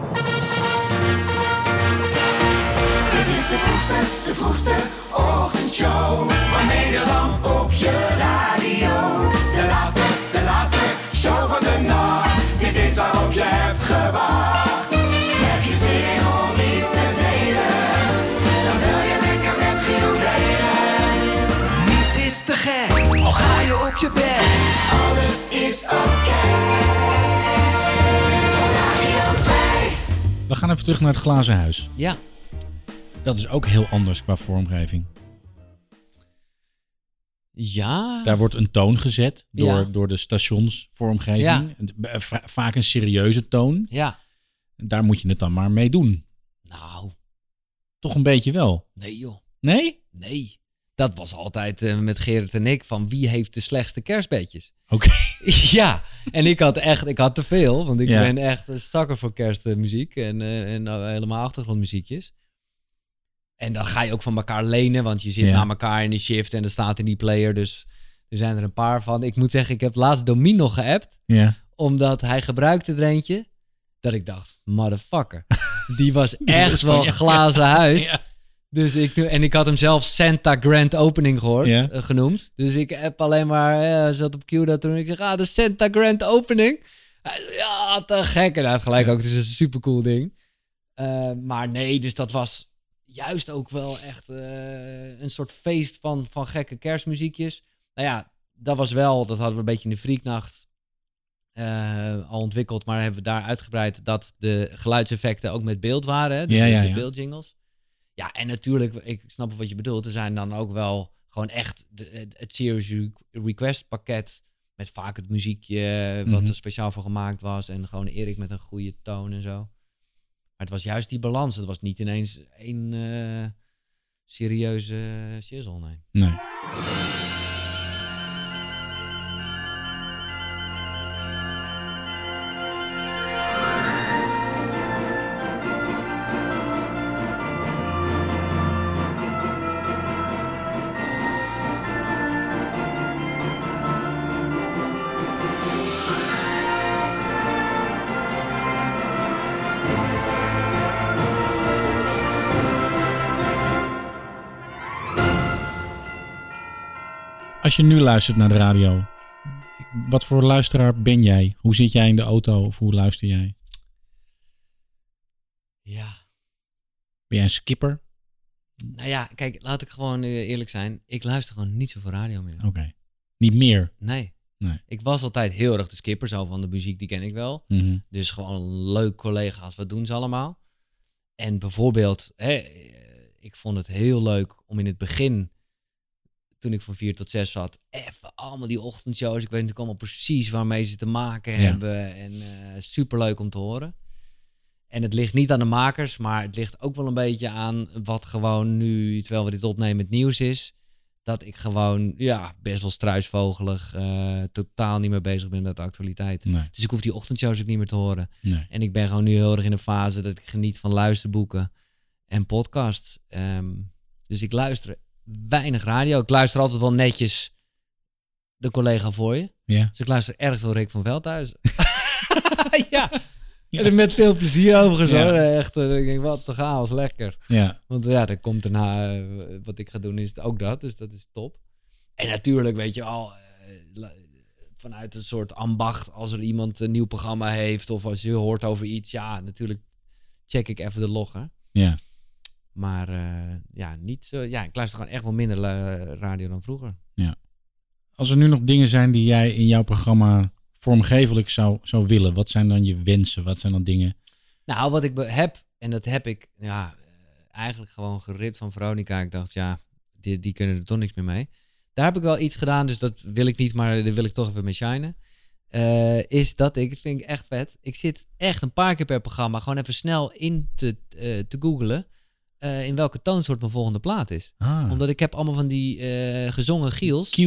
Dit is de vroegste, de vroegste ochtendshow van Nederland op je radio. De laatste, de laatste show van de nacht. Dit is waarop je hebt gewacht. Heb je zin om iets te delen? Dan wil je lekker met Giel delen. Niets is te gek, al ga je op je bed. Alles is oké. We gaan even terug naar het glazen huis. Ja, Dat is ook heel anders qua vormgeving. ja. Daar wordt een toon gezet door, Ja. door de stationsvormgeving. Ja. Va- Vaak een serieuze toon. Ja. Daar moet je het dan maar mee doen. Nou, Toch een beetje wel. nee joh. Nee? Nee. Dat was altijd eh, met Gerrit en ik van wie heeft de slechtste kerstbedjes. Oké. ja, en ik had echt, ik had te veel, want ik Ja. ben echt een zakker voor kerstmuziek en, eh, en eh, helemaal achtergrondmuziekjes. En dan ga je ook van elkaar lenen, want je zit Ja. na elkaar in de shift en er staat in die player, dus er zijn er een paar van. Ik moet zeggen, ik heb laatst Domin nog geappt, Ja. omdat hij gebruikte er eentje dat ik dacht, motherfucker, die was echt wel glazen huis. Dus ik, en ik had hem zelf Santa Grand Opening gehoord, eh, genoemd. Dus ik heb alleen maar, hij zat op Q dat toen. Ik zeg, ah, de Santa Grand Opening. Ja, te gek. En hij gelijk Ja. ook, het is een supercool ding. Eh, maar nee, dus dat was juist ook wel echt een soort feest van, van gekke kerstmuziekjes. Nou ja, dat was wel, dat hadden we een beetje in de Freaknacht eh, al ontwikkeld. Maar hebben we daar uitgebreid dat de geluidseffecten ook met beeld waren. Hè? Dus Ja, de- ja, de ja. beeldjingles. Ja, en natuurlijk, ik snap wat je bedoelt. Er zijn dan ook wel gewoon echt de, het- Serious Re- Request pakket. Met vaak het muziekje wat Mhm. er speciaal voor gemaakt was. En gewoon Erik met een goede toon en zo. Maar het was juist die balans. Het was niet ineens één eh, serieuze shizzle, nee. Nee. Als je nu luistert naar de radio, wat voor luisteraar ben jij? Hoe zit jij in de auto of hoe luister jij? Ja. Ben jij een skipper? Nou ja, kijk, laat ik gewoon eh, eerlijk zijn. Ik luister gewoon niet zoveel radio meer. Oké. Niet meer. Nee. Nee. Ik was altijd heel erg de skipper, zo van de muziek, die ken ik wel. Mhm. Dus gewoon leuk collega's, wat doen ze allemaal? En bijvoorbeeld, hè, eh, ik vond het heel leuk om in het begin, toen ik van vier tot zes zat, even allemaal die ochtendshows. Ik weet natuurlijk allemaal precies waarmee ze te maken Ja. hebben. En eh superleuk om te horen. En het ligt niet aan de makers, maar het ligt ook wel een beetje aan wat gewoon nu, terwijl we dit opnemen, het nieuws is. Dat ik gewoon, ja, best wel struisvogelig, eh, totaal niet meer bezig ben met de actualiteit. Nee. Dus ik hoef die ochtendshows ook niet meer te horen. Nee. En ik ben gewoon nu heel erg in een fase dat ik geniet van luisterboeken en podcasts. Ehm, dus ik luister weinig radio. Ik luister altijd wel netjes de collega voor je. Ja. Dus ik luister erg veel Rick van Veldhuizen. ja. En met veel plezier overigens Ja. hoor. Echt, eh, ik denk, wat gaan, was lekker. Ja. Want ja, er komt daarna, eh, wat ik ga doen is ook dat. Dus dat is top. En natuurlijk weet je al, eh, vanuit een soort ambacht, als er iemand een nieuw programma heeft of als je hoort over iets, ja, natuurlijk check ik even de logger. Ja. Maar eh, ja, niet zo. Ja, ik luister gewoon echt wel minder eh, radio dan vroeger. Ja. Als er nu nog dingen zijn die jij in jouw programma vormgevelijk zou, zou willen, wat zijn dan je wensen? Wat zijn dan dingen? Nou, wat ik heb, en dat heb ik ja, eh, eigenlijk gewoon geript van Veronica. Ik dacht, ja, die, die kunnen er toch niks meer mee. Daar heb ik wel iets gedaan, dus dat wil ik niet, maar daar wil ik toch even mee shinen. Eh, is dat ik, dat vind ik echt vet. Ik zit echt een paar keer per programma gewoon even snel in te, eh, te googlen. Eh, in welke toonsoort mijn volgende plaat is. Ah. Omdat ik heb allemaal van die eh, gezongen giels. Q eh,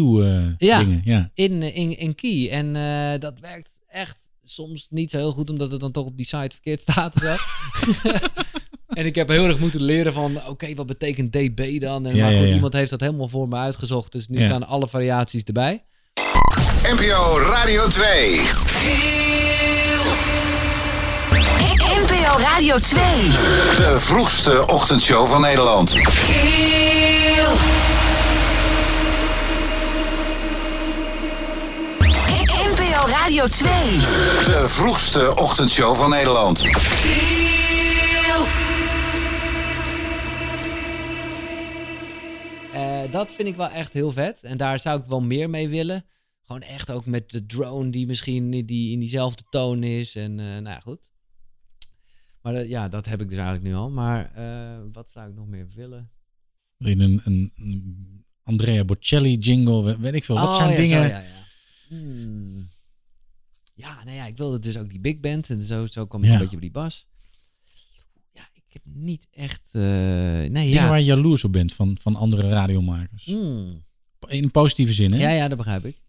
ja, dingen, ja. In, in, in key. En eh, dat werkt echt soms niet zo heel goed, omdat het dan toch op die site verkeerd staat. of Zo. en ik heb heel erg moeten leren van, oké, wat betekent dB dan? En Ja, maar goed, ja. iemand heeft dat helemaal voor me uitgezocht. Dus nu Ja. staan alle variaties erbij. NPO Radio 2. NPO Radio 2. De vroegste ochtendshow van Nederland. NPO Radio 2. De vroegste ochtendshow van Nederland. Eh, dat vind ik wel echt heel vet. En daar zou ik wel meer mee willen. Gewoon echt ook met de drone die misschien in die, in diezelfde toon is. En eh, nou ja, goed. Maar dat- ja, dat heb ik dus eigenlijk nu al. Maar eh, wat zou ik nog meer willen? In een, een, een Andrea Bocelli jingle, we- weet ik veel. Wat Oh, zijn ja, dingen? zo, ja, ja. Hmm. Ja, nou ja, ik wilde dus ook die big band. En zo, zo kwam ik Ja. een beetje op die bas. Ja, ik heb niet echt... eh, nee, Dingen ja. waar je jaloers op bent van, van andere radiomakers. Hmm. In een positieve zin, hè? Ja, ja, dat begrijp ik.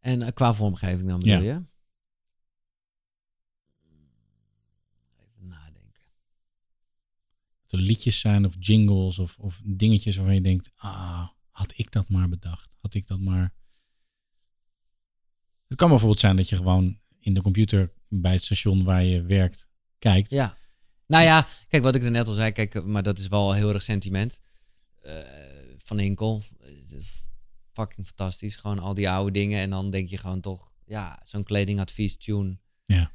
En eh, qua vormgeving dan bedoel Ja. je? Dat er liedjes zijn of jingles of, of dingetjes waarvan je denkt, ah, had ik dat maar bedacht. Had ik dat maar... Het kan bijvoorbeeld zijn dat je gewoon in de computer bij het station waar je werkt kijkt. Ja. Nou ja, kijk wat ik er net al zei, kijk, maar dat is wel heel erg sentiment. Eh, van Hinkel, eh, fucking fantastisch. Gewoon al die oude dingen en dan denk je gewoon toch, ja, zo'n kledingadvies tune. Ja.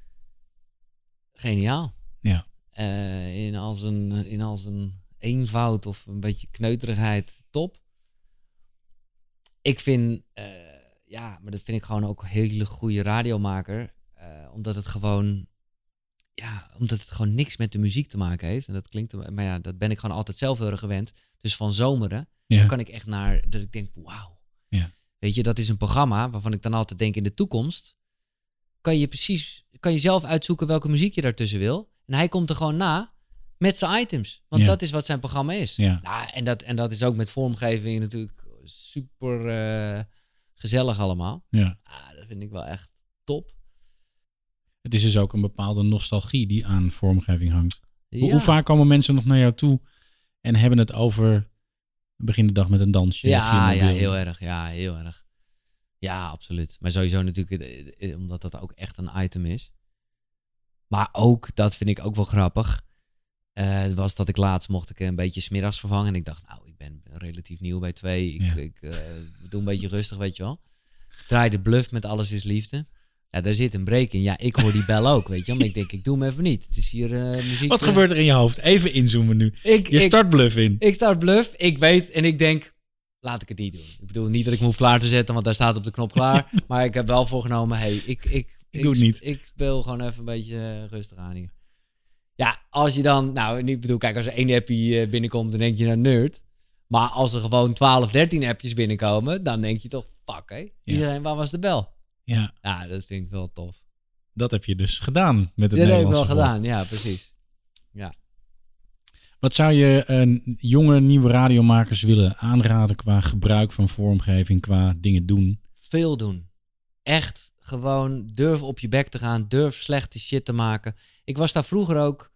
Geniaal. Ja. Eh, in als een in als een eenvoud of een beetje kneuterigheid top. Ik vind, eh, ja, maar dat vind ik gewoon ook een hele goede radiomaker. eh, omdat het gewoon, ja, omdat het gewoon niks met de muziek te maken heeft. En dat klinkt, maar ja, dat ben ik gewoon altijd zelf heel erg gewend. Dus van zomeren, Ja. dan kan ik echt naar, dat ik denk, wauw. Ja. Weet je, dat is een programma waarvan ik dan altijd denk in de toekomst kan je precies, kan je zelf uitzoeken welke muziek je daartussen wil. En hij komt er gewoon na met zijn items. Want Ja. dat is wat zijn programma is. Ja. Nou, en, dat, en dat is ook met vormgeving natuurlijk super eh, gezellig allemaal. Ja. Ah, dat vind ik wel echt top. Het is dus ook een bepaalde nostalgie die aan vormgeving hangt. Hoe, Ja. hoe vaak komen mensen nog naar jou toe en hebben het over begin de dag met een dansje? Ja, ja, heel erg. Ja, heel erg. Ja, absoluut. Maar sowieso natuurlijk, eh, eh, omdat dat ook echt een item is. Maar ook, dat vind ik ook wel grappig, eh, was dat ik laatst mocht ik een beetje smiddags vervangen. En ik dacht, nou, ik ben relatief nieuw bij twee. Ik, Ja. ik eh, doe een beetje rustig, weet je wel. Draai de bluff met Alles is Liefde. Ja, daar zit een break in. Ja, ik hoor die bel ook, weet je wel. Maar ik denk, ik doe hem even niet. Het is hier eh, muziek... Wat gebeurt er in je hoofd? Even inzoomen nu. Ik- je ik- start bluff in. ik start bluff, ik weet en ik denk, laat ik het niet doen. Ik bedoel niet dat ik me hoef klaar te zetten, want daar staat op de knop klaar. maar ik heb wel voorgenomen, hey, ik, ik, Ik doe het niet. Ik speel gewoon even een beetje eh, rustig aan hier. Ja, als je dan, nou, ik bedoel, kijk, als er één appie eh, binnenkomt, dan denk je nou nerd. Maar als er gewoon 12, 13 appjes binnenkomen, dan denk je toch, fuck hé, iedereen, waar was de bel? Ja. Ja, dat vind ik wel tof. dat heb je dus gedaan met het Dat heb ik wel Nederlandse gedaan, ja, precies. Ja. Wat zou je eh, jonge, nieuwe radiomakers willen aanraden qua gebruik van vormgeving, qua dingen doen? Veel doen. Echt gewoon durf op je bek te gaan, durf slechte shit te maken. Ik was daar vroeger ook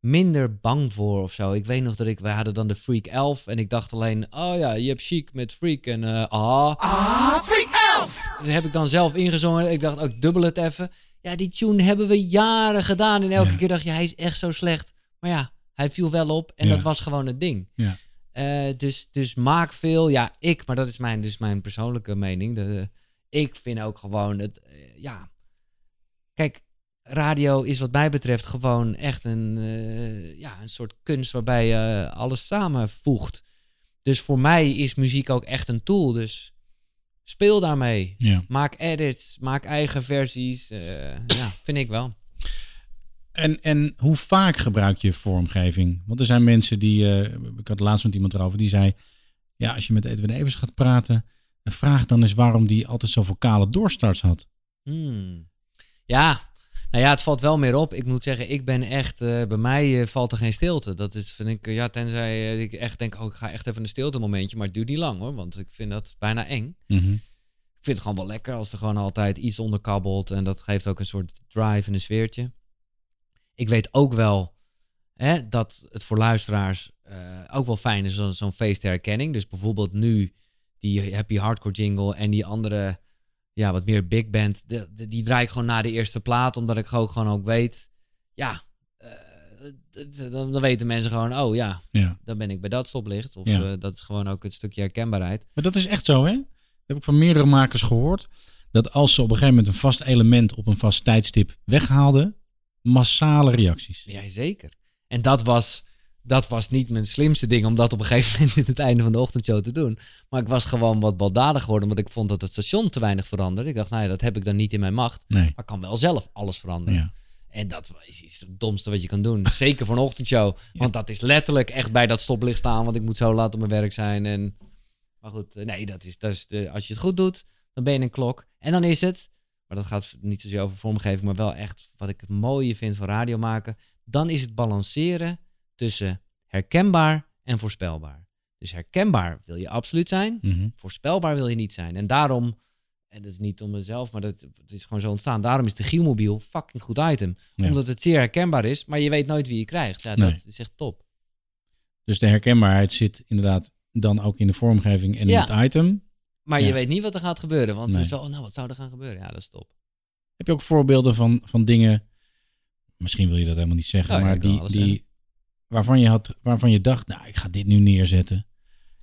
minder bang voor of zo. Ik weet nog dat ik, wij hadden dan de Freak 11 en ik dacht alleen, oh ja, je hebt chic met Freak en eh ah. Ah, Freak 11! Dat heb ik dan zelf ingezongen. Ik dacht, ook ik dubbel het even. Ja, die tune hebben we jaren gedaan. En elke Ja. keer dacht je, hij is echt zo slecht. Maar ja, hij viel wel op. En Ja. dat was gewoon het ding. Ja. Eh, dus, dus maak veel. Ja, ik, maar dat is mijn, dus mijn persoonlijke mening. De, ik vind ook gewoon het, eh, ja. Kijk, radio is wat mij betreft gewoon echt een, eh, ja, een soort kunst waarbij je alles samenvoegt. Dus voor mij is muziek ook echt een tool. Dus speel daarmee. Ja. Maak edits, maak eigen versies. eh, ja, vind ik wel. En, en hoe vaak gebruik je vormgeving? Want er zijn mensen die, ik had laatst met iemand erover, die zei, ja, als je met Edwin Evers gaat praten, vraag dan eens waarom die altijd zo vocale doorstarts had. Hmm. Ja, nou ja, het valt wel meer op. Ik moet zeggen, ik ben echt, eh, bij mij eh, valt er geen stilte. Dat is, vind ik, ja, tenzij eh, ik echt denk, oh, ik ga echt even een stilte momentje. Maar het duurt niet lang hoor, want ik vind dat bijna eng. Mhm. Ik vind het gewoon wel lekker als er gewoon altijd iets onder kabbelt. En dat geeft ook een soort drive en een sfeertje. Ik weet ook wel hè, dat het voor luisteraars ook wel fijn is, zo- zo'n feestherkenning. Dus bijvoorbeeld nu die happy hardcore jingle en die andere, ja, wat meer big band, de, de- die draai ik gewoon na de eerste plaat, omdat ik ook gewoon ook weet, ja, eh, dan, dan weten mensen gewoon, oh ja, Ja. dan ben ik bij dat stoplicht. Of Ja. eh, dat is gewoon ook het stukje herkenbaarheid. Maar dat is echt zo, hè? Dat heb ik van meerdere makers gehoord. Dat als ze op een gegeven moment een vast element op een vast tijdstip weghaalden, massale reacties. Ja, zeker. En dat was, dat was niet mijn slimste ding om dat op een gegeven moment in het einde van de ochtendshow te doen. Maar ik was gewoon wat baldadig geworden, omdat ik vond dat het station te weinig veranderde. Ik dacht, nou ja, dat heb ik dan niet in mijn macht. Nee. Maar ik kan wel zelf alles veranderen. Ja. En dat is iets het domste wat je kan doen. Zeker voor een ochtendshow. Want dat is letterlijk echt bij dat stoplicht staan, want ik moet zo laat op mijn werk zijn. En... Maar goed, eh, nee, dat is, dat is de, als je het goed doet, dan ben je een klok. En dan is het, maar dat gaat niet zozeer over vormgeving, maar wel echt wat ik het mooie vind van radio maken. Dan is het balanceren tussen herkenbaar en voorspelbaar. Dus herkenbaar wil je absoluut zijn, Mhm. voorspelbaar wil je niet zijn. En daarom, en dat is niet om mezelf, maar dat, het is gewoon zo ontstaan. Daarom is de Gielmobiel fucking goed item. Ja. Omdat het zeer herkenbaar is, maar je weet nooit wie je krijgt. Ja, Nee. dat is echt top. Dus de herkenbaarheid zit inderdaad dan ook in de vormgeving en Ja. in het item. Maar Ja. je weet niet wat er gaat gebeuren. Want Nee. het is wel, nou, wat zou er gaan gebeuren? Ja, dat is top. Heb je ook voorbeelden van, van dingen, misschien wil je dat helemaal niet zeggen, Oh, maar die, die, waarvan, je had, waarvan je dacht, nou, ik ga dit nu neerzetten.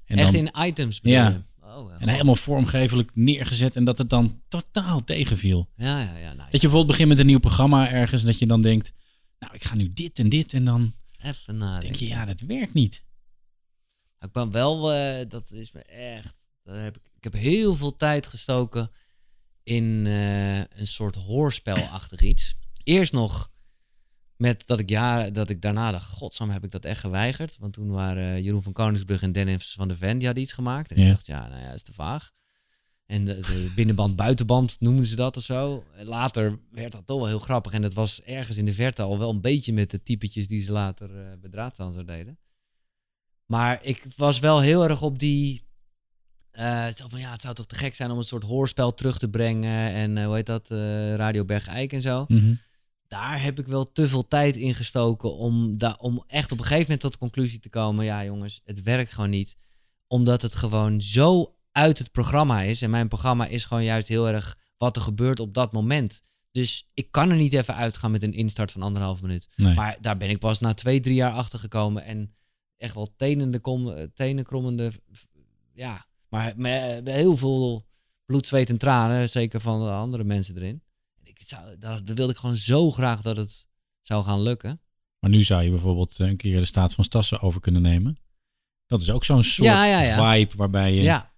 En Echt dan, in items Ja. je? Oh. En helemaal vormgevelijk neergezet en dat het dan totaal tegenviel. Ja, ja, ja. Nou, Dat je bijvoorbeeld begint met een nieuw programma ergens en dat je dan denkt, nou, ik ga nu dit en dit en dan Even nadenken. denk je, ja, dat werkt niet. Ik ben wel, eh, dat is me echt. Daar heb ik, ik heb heel veel tijd gestoken in eh, een soort hoorspelachtig iets. Eerst nog met dat ik jaren, dat ik daarna dacht, godsam heb ik dat echt geweigerd. Want toen waren eh, Jeroen van Koningsbrug en Dennis van de Ven, die hadden iets gemaakt. En Ja. ik dacht, ja, nou ja, is te vaag. En de, de binnenband, buitenband noemden ze dat of zo. Later werd dat toch wel heel grappig. En dat was ergens in de verte al wel een beetje met de typetjes die ze later eh bij Draadzaal zo deden. Maar ik was wel heel erg op die. eh, zo van ja, het zou toch te gek zijn om een soort hoorspel terug te brengen. En hoe heet dat? Radio Bergijk en zo. Mhm. Daar heb ik wel te veel tijd in gestoken om, da- om echt op een gegeven moment tot de conclusie te komen. Ja, jongens, het werkt gewoon niet. Omdat het gewoon zo uit het programma is. En mijn programma is gewoon juist heel erg wat er gebeurt op dat moment. Dus ik kan er niet even uitgaan met een instart van anderhalf minuut. Nee. Maar daar ben ik pas na twee, drie jaar achter gekomen. En echt wel tenende, kom, eh, tenenkrommende. Ja, maar met, met heel veel bloed, zweet en tranen. Zeker van de andere mensen erin. Ik zou, dat wilde ik gewoon zo graag dat het zou gaan lukken. Maar nu zou je bijvoorbeeld eh, een keer de staat van Stassen over kunnen nemen. Dat is ook zo'n soort Ja, ja, ja. vibe waarbij je... Ja.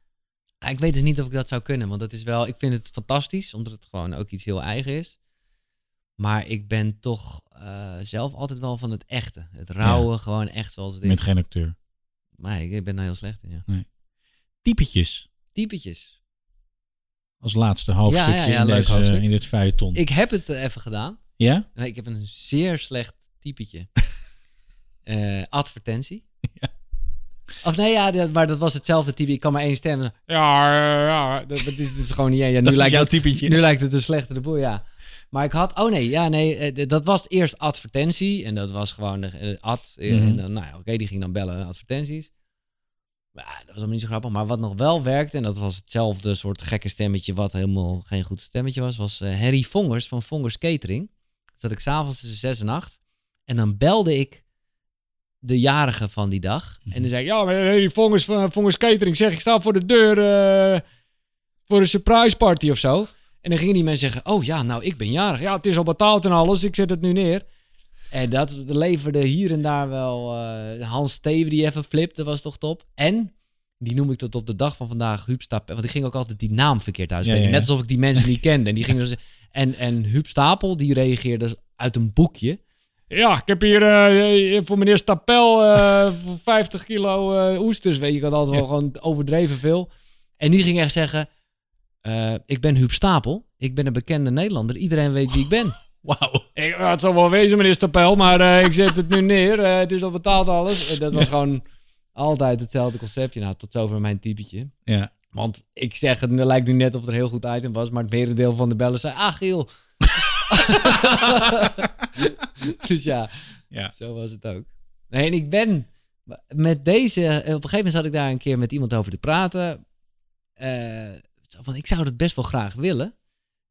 Ja, Ik weet dus niet of ik dat zou kunnen. Want dat is wel, ik vind het fantastisch. Omdat het gewoon ook iets heel eigen is. Maar ik ben toch eh, zelf altijd wel van het echte. Het rauwe, gewoon echt zoals het is. Met geen acteur. Maar ik ben daar heel slecht in, ja. Nee. Typetjes. Typetjes. Als laatste hoofdstukje Ja, ja, ja, in, leuk deze, hoofdstuk. in dit feuilleton. Ik heb het eh, even gedaan. Ja? Ik heb een zeer slecht typetje. Eh, advertentie. Of nee, ja, dat- maar dat was hetzelfde type. Ik kan maar één stem. Ja, ja, ja. Dat, dat is, dat is gewoon niet. Ja, nu Dat lijkt het, typetje. Nu lijkt het een slechte de boel, ja. Maar ik had, oh nee, ja, nee, eh, dat was eerst advertentie. En dat was gewoon de ad. Mhm. En dan, nou ja, oké, die ging dan bellen, advertenties. Maar dat was allemaal niet zo grappig. Maar wat nog wel werkte, en dat was hetzelfde soort gekke stemmetje, wat helemaal geen goed stemmetje was, was eh Harry Vongers van Vongers Catering. Zat ik s'avonds tussen 6 en 8. En dan belde ik de jarige van die dag. En dan zei ik, ja, maar Harry Vongers van Vongers Catering, zeg ik sta voor de deur eh, voor een surprise party of zo. En dan gingen die mensen zeggen, oh ja, nou, ik ben jarig. Ja, het is al betaald en alles, ik zet het nu neer. En dat leverde hier en daar wel eh, Hans Steven die even flipte, was toch top. En, die noem ik tot op de dag van vandaag Huub Stapel. Want ik ging ook altijd die naam verkeerd uitspreken. Ja, ja, ja. Net alsof ik die mensen niet kende. En, die gingen dus, en, en Huub Stapel, die reageerde uit een boekje. Ja, ik heb hier eh, voor meneer Stapel eh, voor 50 kilo eh, oesters. Weet je, ik had altijd wel gewoon overdreven veel. En die ging echt zeggen... eh, ik ben Huub Stapel. Ik ben een bekende Nederlander. Iedereen weet wie ik ben. Wauw. Het zal wel wezen, meneer Stapel, maar eh, ik zet het nu neer. Eh, het is al betaald alles. En dat was gewoon altijd hetzelfde conceptje. Nou, tot zover mijn typetje. Ja. Want ik zeg het, het lijkt nu net of het een heel goed item was, maar het merendeel van de bellen zei, ah Giel. dus ja, Ja. zo was het ook. Nee, en ik ben met deze, op een gegeven moment zat ik daar een keer met iemand over te praten. Eh, van, ik zou dat best wel graag willen.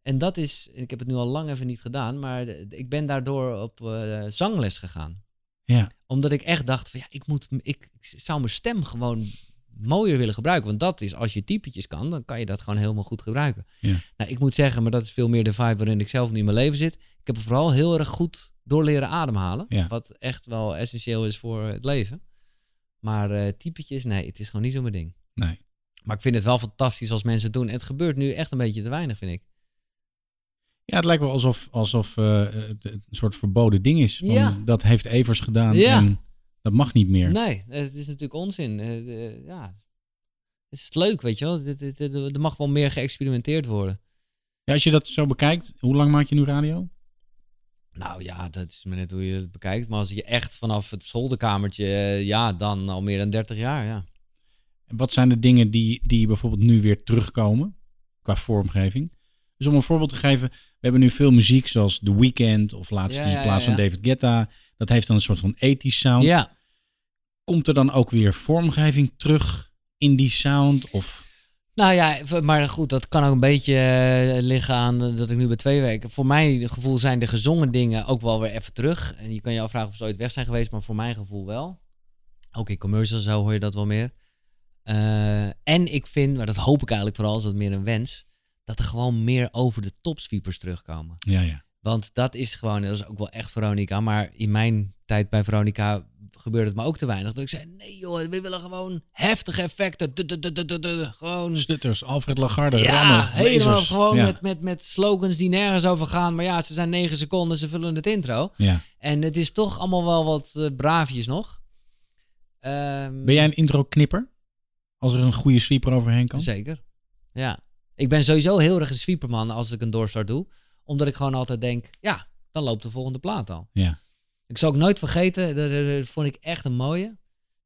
En dat is, ik heb het nu al lang even niet gedaan, maar ik ben daardoor op eh, zangles gegaan. Ja. Omdat ik echt dacht, van, ja, ik, moet, ik, ik zou mijn stem gewoon mooier willen gebruiken. Want dat is, als je typetjes kan, dan kan je dat gewoon helemaal goed gebruiken. Ja. Nou, ik moet zeggen, maar dat is veel meer de vibe waarin ik zelf nu in mijn leven zit. Ik heb vooral heel erg goed door leren ademhalen. Ja. Wat echt wel essentieel is voor het leven. Maar eh typetjes, nee, het is gewoon niet zo mijn ding. Nee. Maar ik vind het wel fantastisch als mensen het doen. En het gebeurt nu echt een beetje te weinig, vind ik. Ja, het lijkt wel alsof, alsof eh, het een soort verboden ding is. Van, Ja. Dat heeft Evers gedaan Ja. en dat mag niet meer. Nee, het is natuurlijk onzin. Eh, eh, ja, het is leuk, weet je wel. Er mag wel meer geëxperimenteerd worden. Ja, als je dat zo bekijkt, hoe lang maak je nu radio? Nou ja, dat is maar net hoe je het bekijkt. Maar als je echt vanaf het zolderkamertje, eh, ja, dan al meer dan 30 jaar, ja. En wat zijn de dingen die, die bijvoorbeeld nu weer terugkomen qua vormgeving? Dus om een voorbeeld te geven, hebben nu veel muziek zoals The Weeknd of laatst die plaats van. David Guetta. Dat heeft dan een soort van ethisch sound. Ja. Komt er dan ook weer vormgeving terug in die sound? Of Nou ja, maar goed, dat kan ook een beetje eh, liggen aan dat ik nu bij twee weken. Voor mijn gevoel zijn de gezongen dingen ook wel weer even terug. En je kan je afvragen of ze ooit weg zijn geweest, maar voor mijn gevoel wel. Ook in commercials zo hoor je dat wel meer. Eh, en ik vind, maar dat hoop ik eigenlijk vooral, is dat meer een wens, dat er gewoon meer over de topsweepers terugkomen. ja, ja. Want dat is gewoon, dat is ook wel echt Veronica. Maar in mijn tijd bij Veronica gebeurde het me ook te weinig. Dat ik zei, nee joh, we willen gewoon heftige effecten. Gewoon Stutters, Alfred Lagarde, ja, rammen, helemaal lasers. gewoon Ja. met, met, met slogans die nergens over gaan. Maar ja, ze zijn negen seconden, ze vullen het intro. Ja. En het is toch allemaal wel wat eh, braafjes nog. Ehm, Ben jij een intro-knipper? Als er een goede sweeper overheen kan? Zeker. Ja. Ik ben sowieso heel erg een sweeperman als ik een doorstart doe. Omdat ik gewoon altijd denk, ja, dan loopt de volgende plaat al. Ja. Ik zal ook nooit vergeten, dat, dat- dat vond ik echt een mooie.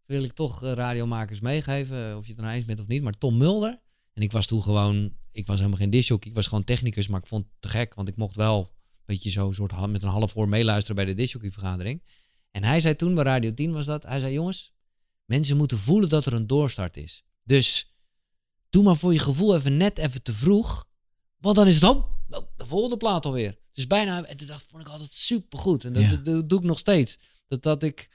Wil ik toch eh, radiomakers meegeven, of je het er nou eens bent of niet. Maar Tom Mulder, en ik was toen gewoon, ik was helemaal geen disjockey, ik was gewoon technicus, maar ik vond het te gek, want ik mocht wel een beetje zo soort met een half oor meeluisteren bij de disjockey vergadering. En hij zei toen, bij Radio 10 was dat, hij zei jongens, mensen moeten voelen dat er een doorstart is. Dus doe maar voor je gevoel even net even te vroeg, want dan is het ook de volgende plaat alweer. Dus bijna, dat vond ik altijd super goed. En dat, Ja. dat, doe ik nog steeds. Dat, dat ik,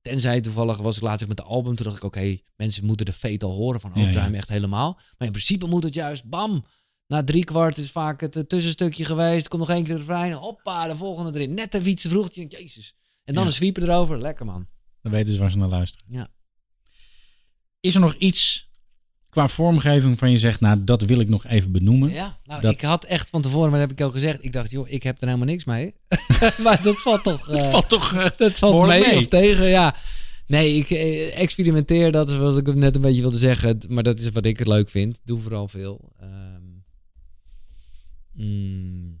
tenzij toevallig was ik laatst met de album, toen dacht ik, oké, mensen moeten de fate al horen van, oh, Ja, echt helemaal. Maar in principe moet het juist, bam, na drie kwart is vaak het eh, tussenstukje geweest, komt nog één keer de refrein, hoppa, de volgende erin. Net even iets te vroeg, je jezus. En dan Ja. een sweeper erover, lekker man. Dan weten ze waar ze naar luisteren. Ja. Is er nog iets qua vormgeving van je zegt, nou, dat wil ik nog even benoemen? Ja, nou, Dat- ik had echt van tevoren, maar dat heb ik al gezegd, ik dacht, joh, ik heb er helemaal niks mee. maar dat valt toch... eh, Dat valt toch eh, dat valt mee, mee. of tegen, ja. Nee, ik eh, experimenteer, dat is wat ik net een beetje wilde zeggen. Maar dat is wat ik het leuk vind. Doe vooral veel. Ehm, Mm,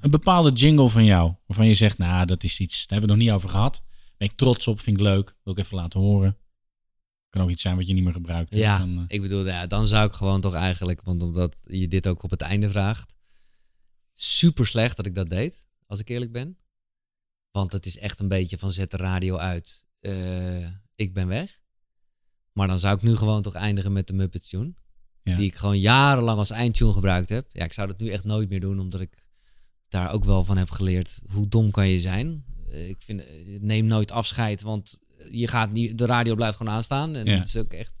Een bepaalde jingle van jou, waarvan je zegt, nou, dat is iets, daar hebben we nog niet over gehad. Ben ik trots op, vind ik leuk, wil ik even laten horen. Kan ook iets zijn wat je niet meer gebruikt. Ja, Dan, eh, ik bedoel, ja, dan zou ik gewoon toch eigenlijk, want omdat je dit ook op het einde vraagt, super slecht dat ik dat deed, als ik eerlijk ben. Want het is echt een beetje van zet de radio uit, eh, ik ben weg. Maar dan zou ik nu gewoon toch eindigen met de Muppets Tune. Ja. Die ik gewoon jarenlang als eindtune gebruikt heb. Ja, ik zou dat nu echt nooit meer doen, omdat ik daar ook wel van heb geleerd. Hoe dom kan je zijn? Eh, Ik vind, neem nooit afscheid, want je gaat niet, de radio blijft gewoon aanstaan. En Ja. het is ook echt.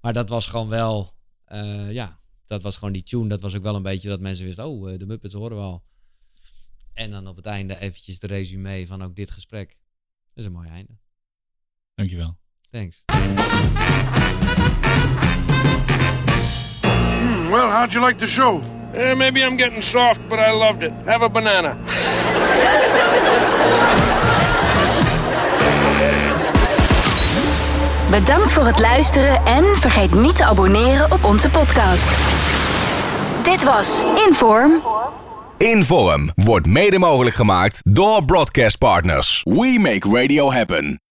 Maar dat was gewoon wel, eh, ja, dat was gewoon die tune. Dat was ook wel een beetje dat mensen wisten, oh, eh, de Muppets horen we al. En dan op het einde eventjes de resume van ook dit gesprek. Dat is een mooi einde. Dankjewel. Thanks. Hmm, well, how'd you like the show? Eh, maybe I'm getting soft, but I loved it. Have a banana. Bedankt voor het luisteren en vergeet niet te abonneren op onze podcast. Dit was Inform. Inform wordt mede mogelijk gemaakt door Broadcast Partners. We make radio happen.